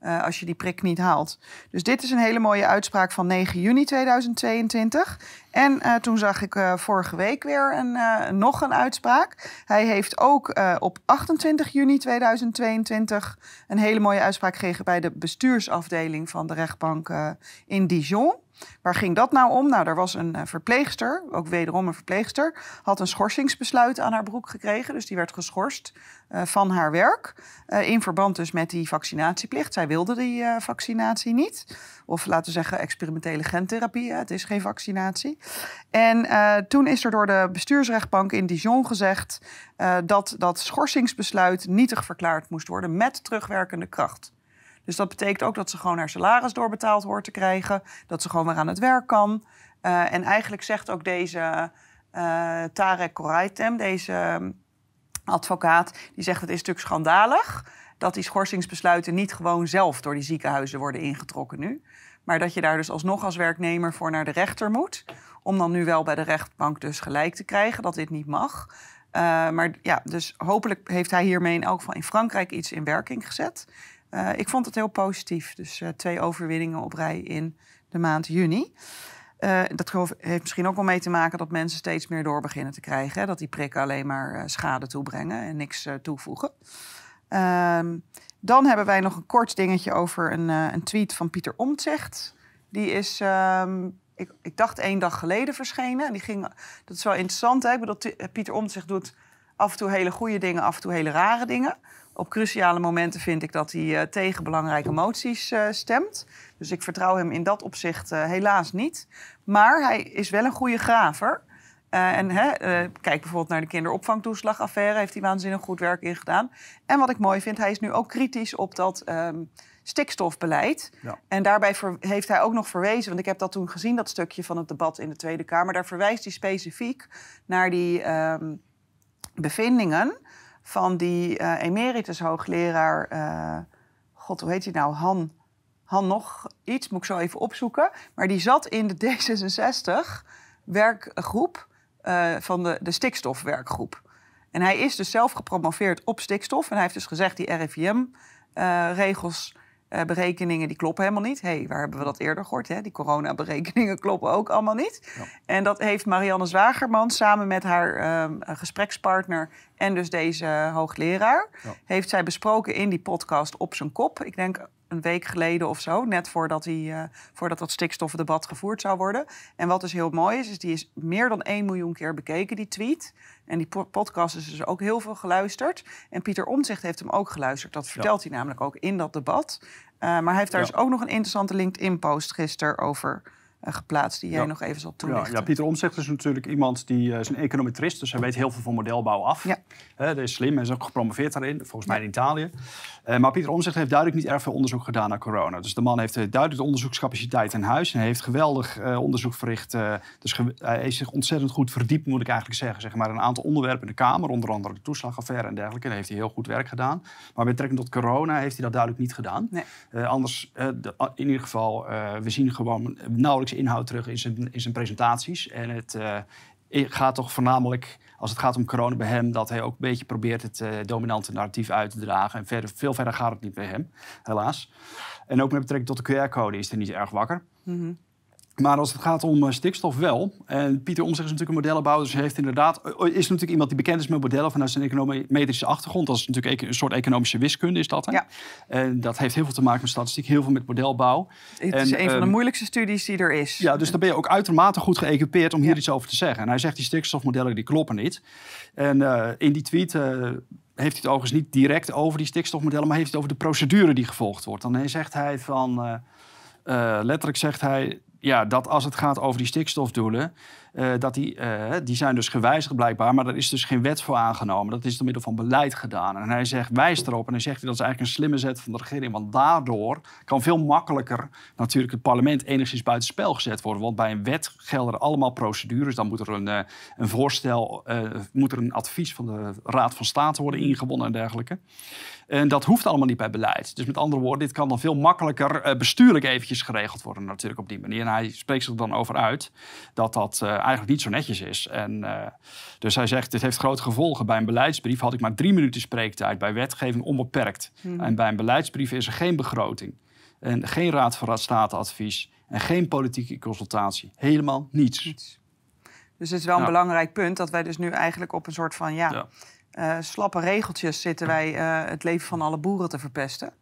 S1: eh, als je die prik niet haalt. Dus dit is een hele mooie uitspraak van 9 juni 2022. En eh, toen zag ik eh, vorige week weer een, nog een uitspraak. Hij heeft ook op 28 juni 2022 een hele mooie uitspraak gekregen... bij de bestuursafdeling van de rechtbank in Dijon... Waar ging dat nou om? Nou, er was een uh, verpleegster, ook wederom een verpleegster, had een schorsingsbesluit aan haar broek gekregen. Dus die werd geschorst uh, van haar werk. Uh, in verband dus met die vaccinatieplicht. Zij wilde die vaccinatie niet. Of laten we zeggen experimentele gentherapie. Het is geen vaccinatie. En toen is er door de bestuursrechtbank in Dijon gezegd dat dat schorsingsbesluit nietig verklaard moest worden met terugwerkende kracht. Dus dat betekent ook dat ze gewoon haar salaris doorbetaald hoort te krijgen. Dat ze gewoon weer aan het werk kan. Uh, en eigenlijk zegt ook deze uh, Tarek Koraitem, deze ehm, advocaat, die zegt het is natuurlijk schandalig dat die schorsingsbesluiten niet gewoon zelf door die ziekenhuizen worden ingetrokken nu. Maar dat je daar dus alsnog als werknemer voor naar de rechter moet. Om dan nu wel bij de rechtbank dus gelijk te krijgen dat dit niet mag. Uh, maar ja, dus hopelijk heeft hij hiermee in elk geval in Frankrijk iets in werking gezet. Uh, ik vond het heel positief. Dus uh, twee overwinningen op rij in de maand juni. Uh, dat heeft misschien ook wel mee te maken dat mensen steeds meer door beginnen te krijgen. Hè? Dat die prikken alleen maar schade toebrengen en niks toevoegen. Ehm, dan hebben wij nog een kort dingetje over een, een tweet van Pieter Omtzigt. Die is, um, ik, ik, dacht één dag geleden verschenen. Die ging, dat is wel interessant. Hè? Ik bedoel, Pieter Omtzigt doet af en toe hele goede dingen, af en toe hele rare dingen. Op cruciale momenten vind ik dat hij uh, tegen belangrijke moties uh, stemt. Dus ik vertrouw hem in dat opzicht uh, helaas niet. Maar hij is wel een goede graver. en hè, kijk bijvoorbeeld naar de kinderopvangtoeslagaffaire. Heeft hij waanzinnig goed werk in gedaan. En wat ik mooi vind, hij is nu ook kritisch op dat um, stikstofbeleid. Ja. En daarbij heeft hij ook nog verwezen, want ik heb dat toen gezien, dat stukje van het debat in de Tweede Kamer. Daar verwijst hij specifiek naar die um, bevindingen van die uh, emeritus hoogleraar, uh, god hoe heet hij nou, Han, Han nog iets, moet ik zo even opzoeken. Maar die zat in de D66 werkgroep uh, van de, de stikstofwerkgroep. En hij is dus zelf gepromoveerd op stikstof. En hij heeft dus gezegd, die RIVM-regels uh, berekeningen die kloppen helemaal niet. hey, waar hebben we dat eerder gehoord? Hè? Die coronaberekeningen kloppen ook allemaal niet. Ja. En dat heeft Marianne Zwagerman samen met haar um, gesprekspartner en dus deze hoogleraar... Ja. heeft zij besproken in die podcast op zijn kop. Ik denk een week geleden of zo, net voordat, die, uh, voordat dat stikstofdebat gevoerd zou worden. En wat dus heel mooi is, is die is meer dan 1 miljoen keer bekeken, die tweet. En die podcast is dus ook heel veel geluisterd. En Pieter Omtzigt heeft hem ook geluisterd. Dat vertelt ja. hij namelijk ook in dat debat. Uh, maar hij heeft daar ja. dus ook nog een interessante LinkedIn-post gisteren over geplaatst, die jij
S2: ja.
S1: nog even zal toelichten.
S2: Ja, ja, Pieter Omtzigt is natuurlijk iemand die uh, is een econometrist, dus hij weet heel veel van modelbouw af. Ja. Dat is slim, hij is ook gepromoveerd daarin, volgens mij in Italië. Uh, maar Pieter Omtzigt heeft duidelijk niet erg veel onderzoek gedaan naar corona. Dus de man heeft duidelijk de onderzoekscapaciteit in huis en hij heeft geweldig onderzoek verricht. dus hij heeft zich ontzettend goed verdiept, moet ik eigenlijk zeggen. Zeg maar een aantal onderwerpen in de Kamer, onder andere de toeslagaffaire en dergelijke. Daar heeft hij heel goed werk gedaan. Maar met betrekking tot corona heeft hij dat duidelijk niet gedaan. Nee. anders, de, in ieder geval, we zien gewoon nauwelijks inhoud terug in zijn, in zijn presentaties. En het uh, gaat toch voornamelijk, als het gaat om corona bij hem, dat hij ook een beetje probeert het uh, dominante narratief uit te dragen. En verder, veel verder gaat het niet bij hem, helaas. En ook met betrekking tot de QR-code is hij niet erg wakker. -hmm. Maar als het gaat om uh, stikstof wel. En Pieter Omtzigt is natuurlijk een modellenbouwer. Dus heeft inderdaad, is natuurlijk iemand die bekend is met modellen vanuit zijn econometrische achtergrond. Dat is natuurlijk een soort economische wiskunde, is dat. Hè? Ja. En dat heeft heel veel te maken met statistiek, heel veel met modelbouw.
S1: Het is
S2: en,
S1: een van de moeilijkste studies die er is.
S2: Ja, dus dan ben je ook uitermate goed geëquipeerd om hier ja. iets over te zeggen. En hij zegt die stikstofmodellen die kloppen niet. En uh, in die tweet. Uh, heeft hij het overigens niet direct over die stikstofmodellen, maar heeft hij het over de procedure die gevolgd wordt. Dan zegt hij van, uh, letterlijk zegt hij, ja, dat als het gaat over die stikstofdoelen, uh, dat die, uh, die zijn dus gewijzigd blijkbaar, maar er is dus geen wet voor aangenomen. Dat is door middel van beleid gedaan. En hij zegt, wijst erop en hij zegt dat is eigenlijk een slimme zet van de regering, want daardoor kan veel makkelijker natuurlijk het parlement enigszins buitenspel gezet worden. Want bij een wet gelden er allemaal procedures. Dan moet er een, uh, een voorstel, moet er een advies van de Raad van State worden ingewonnen en dergelijke. En dat hoeft allemaal niet bij beleid. Dus met andere woorden, dit kan dan veel makkelijker bestuurlijk eventjes geregeld worden natuurlijk op die manier. En hij spreekt zich er dan over uit dat dat uh, eigenlijk niet zo netjes is. En, dus hij zegt, dit heeft grote gevolgen. Bij een beleidsbrief had ik maar drie minuten spreektijd. Bij wetgeving onbeperkt. Hmm. En bij een beleidsbrief is er geen begroting. En geen raad van statenadvies. En geen politieke consultatie. Helemaal niets. niets.
S1: Dus het is wel een ja. belangrijk punt dat wij dus nu eigenlijk op een soort van ja, ja. Uh, slappe regeltjes zitten wij het leven van alle boeren te verpesten.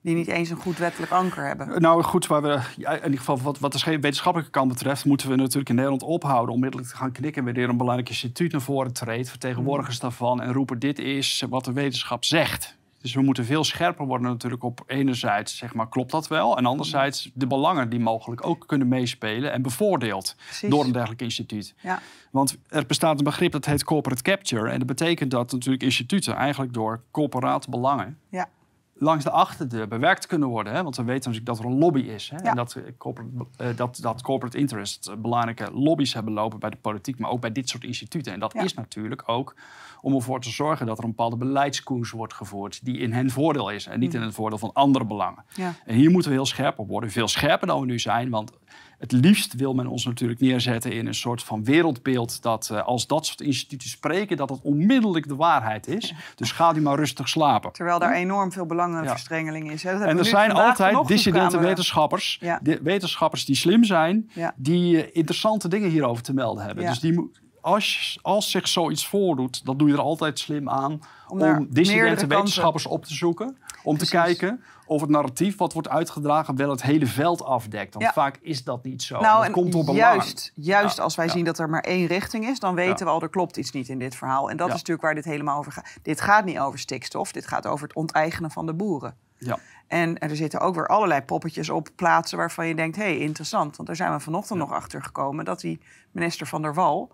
S1: Die niet eens een goed wettelijk anker hebben.
S2: Nou goed, waar we, ja, in ieder geval wat, wat de wetenschappelijke kant betreft... moeten we natuurlijk in Nederland ophouden... onmiddellijk te gaan knikken wanneer een belangrijk instituut naar voren treedt... vertegenwoordigers mm. daarvan en roepen dit is wat de wetenschap zegt. Dus we moeten veel scherper worden natuurlijk op enerzijds, zeg maar, klopt dat wel? En anderzijds de belangen die mogelijk ook kunnen meespelen en bevoordeeld door een dergelijk instituut. Ja. Want er bestaat een begrip dat heet corporate capture. En dat betekent dat natuurlijk instituten eigenlijk door corporate belangen ja langs de achterdeur bewerkt kunnen worden. Hè? Want we weten natuurlijk dat er een lobby is. Hè? En dat corporate, dat, dat corporate interest belangrijke lobby's hebben lopen bij de politiek, maar ook bij dit soort instituten. En dat is natuurlijk ook om ervoor te zorgen dat er een bepaalde beleidskoers wordt gevoerd die in hen voordeel is en niet mm. in het voordeel van andere belangen. En hier moeten we heel scherp op worden, veel scherper dan we nu zijn, want het liefst wil men ons natuurlijk neerzetten in een soort van wereldbeeld dat uh, als dat soort instituten spreken, dat het onmiddellijk de waarheid is. Dus ga die maar rustig slapen.
S1: Terwijl daar enorm veel belangenverstrengeling is. Hè?
S2: En er zijn altijd dissidente wetenschappers, wetenschappers die slim zijn, die uh, interessante dingen hierover te melden hebben. Dus die, als, als zich zoiets voordoet, dan doe je er altijd slim aan om, om dissidente wetenschappers op te zoeken. Om te kijken of het narratief wat wordt uitgedragen wel het hele veld afdekt. Want vaak is dat niet zo.
S1: Nou, en komt op juist, juist als wij zien dat er maar één richting is, dan weten we al, er klopt iets niet in dit verhaal. En dat is natuurlijk waar dit helemaal over gaat. Dit gaat niet over stikstof, dit gaat over het onteigenen van de boeren. Ja. En er zitten ook weer allerlei poppetjes op plaatsen waarvan je denkt, hé, hey, interessant. Want daar zijn we vanochtend nog achter gekomen dat die minister van der Wal,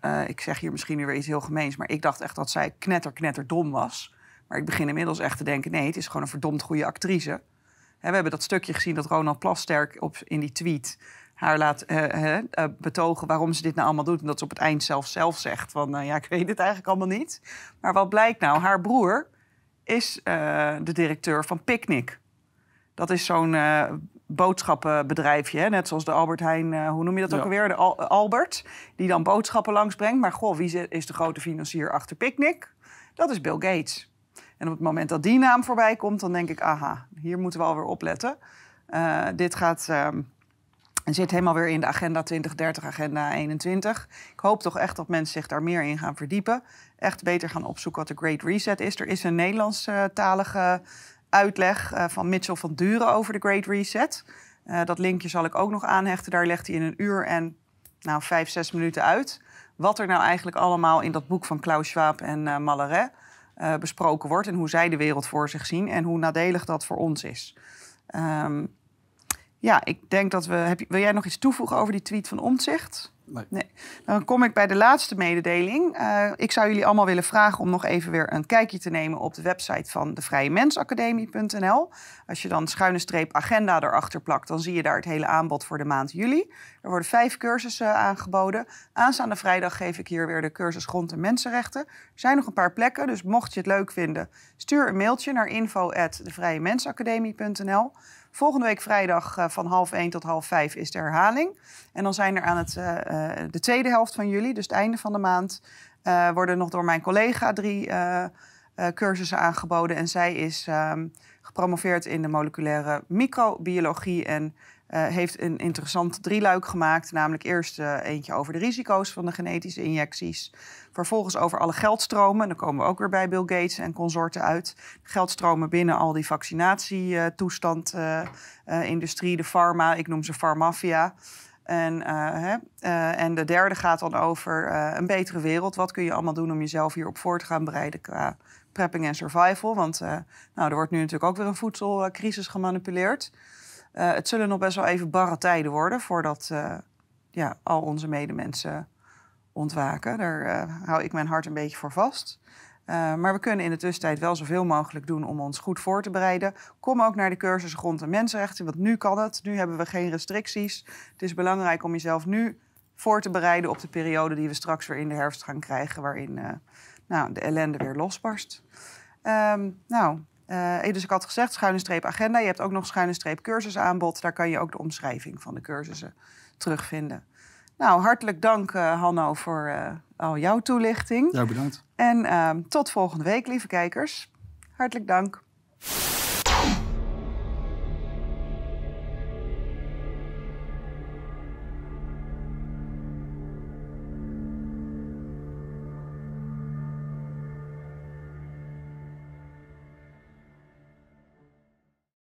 S1: uh, ik zeg hier misschien weer iets heel gemeens, maar ik dacht echt dat zij knetter, knetter dom was. Maar ik begin inmiddels echt te denken: nee, het is gewoon een verdomd goede actrice. we hebben dat stukje gezien dat Ronald Plasterk op, in die tweet haar laat uh, betogen waarom ze dit nou allemaal doet. En dat ze op het eind zelf zelf zegt van, ja, ik weet het eigenlijk allemaal niet. Maar wat blijkt nou? Haar broer is de directeur van Picnic. Dat is zo'n boodschappenbedrijfje, hè? net zoals de Albert Heijn, hoe noem je dat ook alweer? De Albert, die dan boodschappen langsbrengt. Maar goh, wie is de grote financier achter Picnic? Dat is Bill Gates. En op het moment dat die naam voorbij komt, dan denk ik, aha, hier moeten we alweer opletten. Uh, dit gaat, uh, zit helemaal weer in de agenda 2030, agenda 21. Ik hoop toch echt dat mensen zich daar meer in gaan verdiepen. Echt beter gaan opzoeken wat de Great Reset is. Er is een Nederlandstalige uitleg uh, van Mitchell van Duren over de Great Reset. Uh, dat linkje zal ik ook nog aanhechten. Daar legt hij in een uur en nou, vijf, zes minuten uit. Wat er nou eigenlijk allemaal in dat boek van Klaus Schwab en uh, Malloret uh, besproken wordt en hoe zij de wereld voor zich zien en hoe nadelig dat voor ons is. Um, ja, ik denk dat we. Heb, wil jij nog iets toevoegen over die tweet van Omtzigt? Nee. Dan kom ik bij de laatste mededeling. Uh, ik zou jullie allemaal willen vragen om nog even weer een kijkje te nemen op de website van de Vrije Mensacademie.nl. Als je dan schuine streep agenda erachter plakt, dan zie je daar het hele aanbod voor de maand juli. Er worden vijf cursussen aangeboden. Aanstaande vrijdag geef ik hier weer de cursus Grond- en Mensenrechten. Er zijn nog een paar plekken, dus mocht je het leuk vinden, stuur een mailtje naar info.devrije Volgende week vrijdag uh, van half 1 tot half 5 is de herhaling. En dan zijn er aan het, uh, de tweede helft van juli, dus het einde van de maand, worden nog door mijn collega drie cursussen aangeboden. En zij is um, gepromoveerd in de moleculaire microbiologie en uh, heeft een interessant drieluik gemaakt. Namelijk eerst uh, eentje over de risico's van de genetische injecties. Vervolgens over alle geldstromen. Dan komen we ook weer bij Bill Gates en consorten uit. Geldstromen binnen al die vaccinatietoestand, uh, industrie, de pharma. Ik noem ze farmafia. En, hè, en de derde gaat dan over een betere wereld. Wat kun je allemaal doen om jezelf hierop voor te gaan bereiden qua prepping en survival? Want nou, er wordt nu natuurlijk ook weer een voedselcrisis gemanipuleerd. Uh, het zullen nog best wel even barre tijden worden voordat uh, ja, al onze medemensen ontwaken. Daar uh, hou ik mijn hart een beetje voor vast. maar we kunnen in de tussentijd wel zoveel mogelijk doen om ons goed voor te bereiden. Kom ook naar de cursus Grond- en Mensenrechten, want nu kan het. Nu hebben we geen restricties. Het is belangrijk om jezelf nu voor te bereiden op de periode die we straks weer in de herfst gaan krijgen, waarin nou, de ellende weer losbarst. Um, nou, uh, dus ik had gezegd, schuine streep agenda. Je hebt ook nog schuine streep cursusaanbod. Daar kan je ook de omschrijving van de cursussen terugvinden. Nou, hartelijk dank uh, Hanno voor uh, al jouw toelichting.
S2: Ja, bedankt.
S1: En ehm, tot volgende week, lieve kijkers. Hartelijk dank.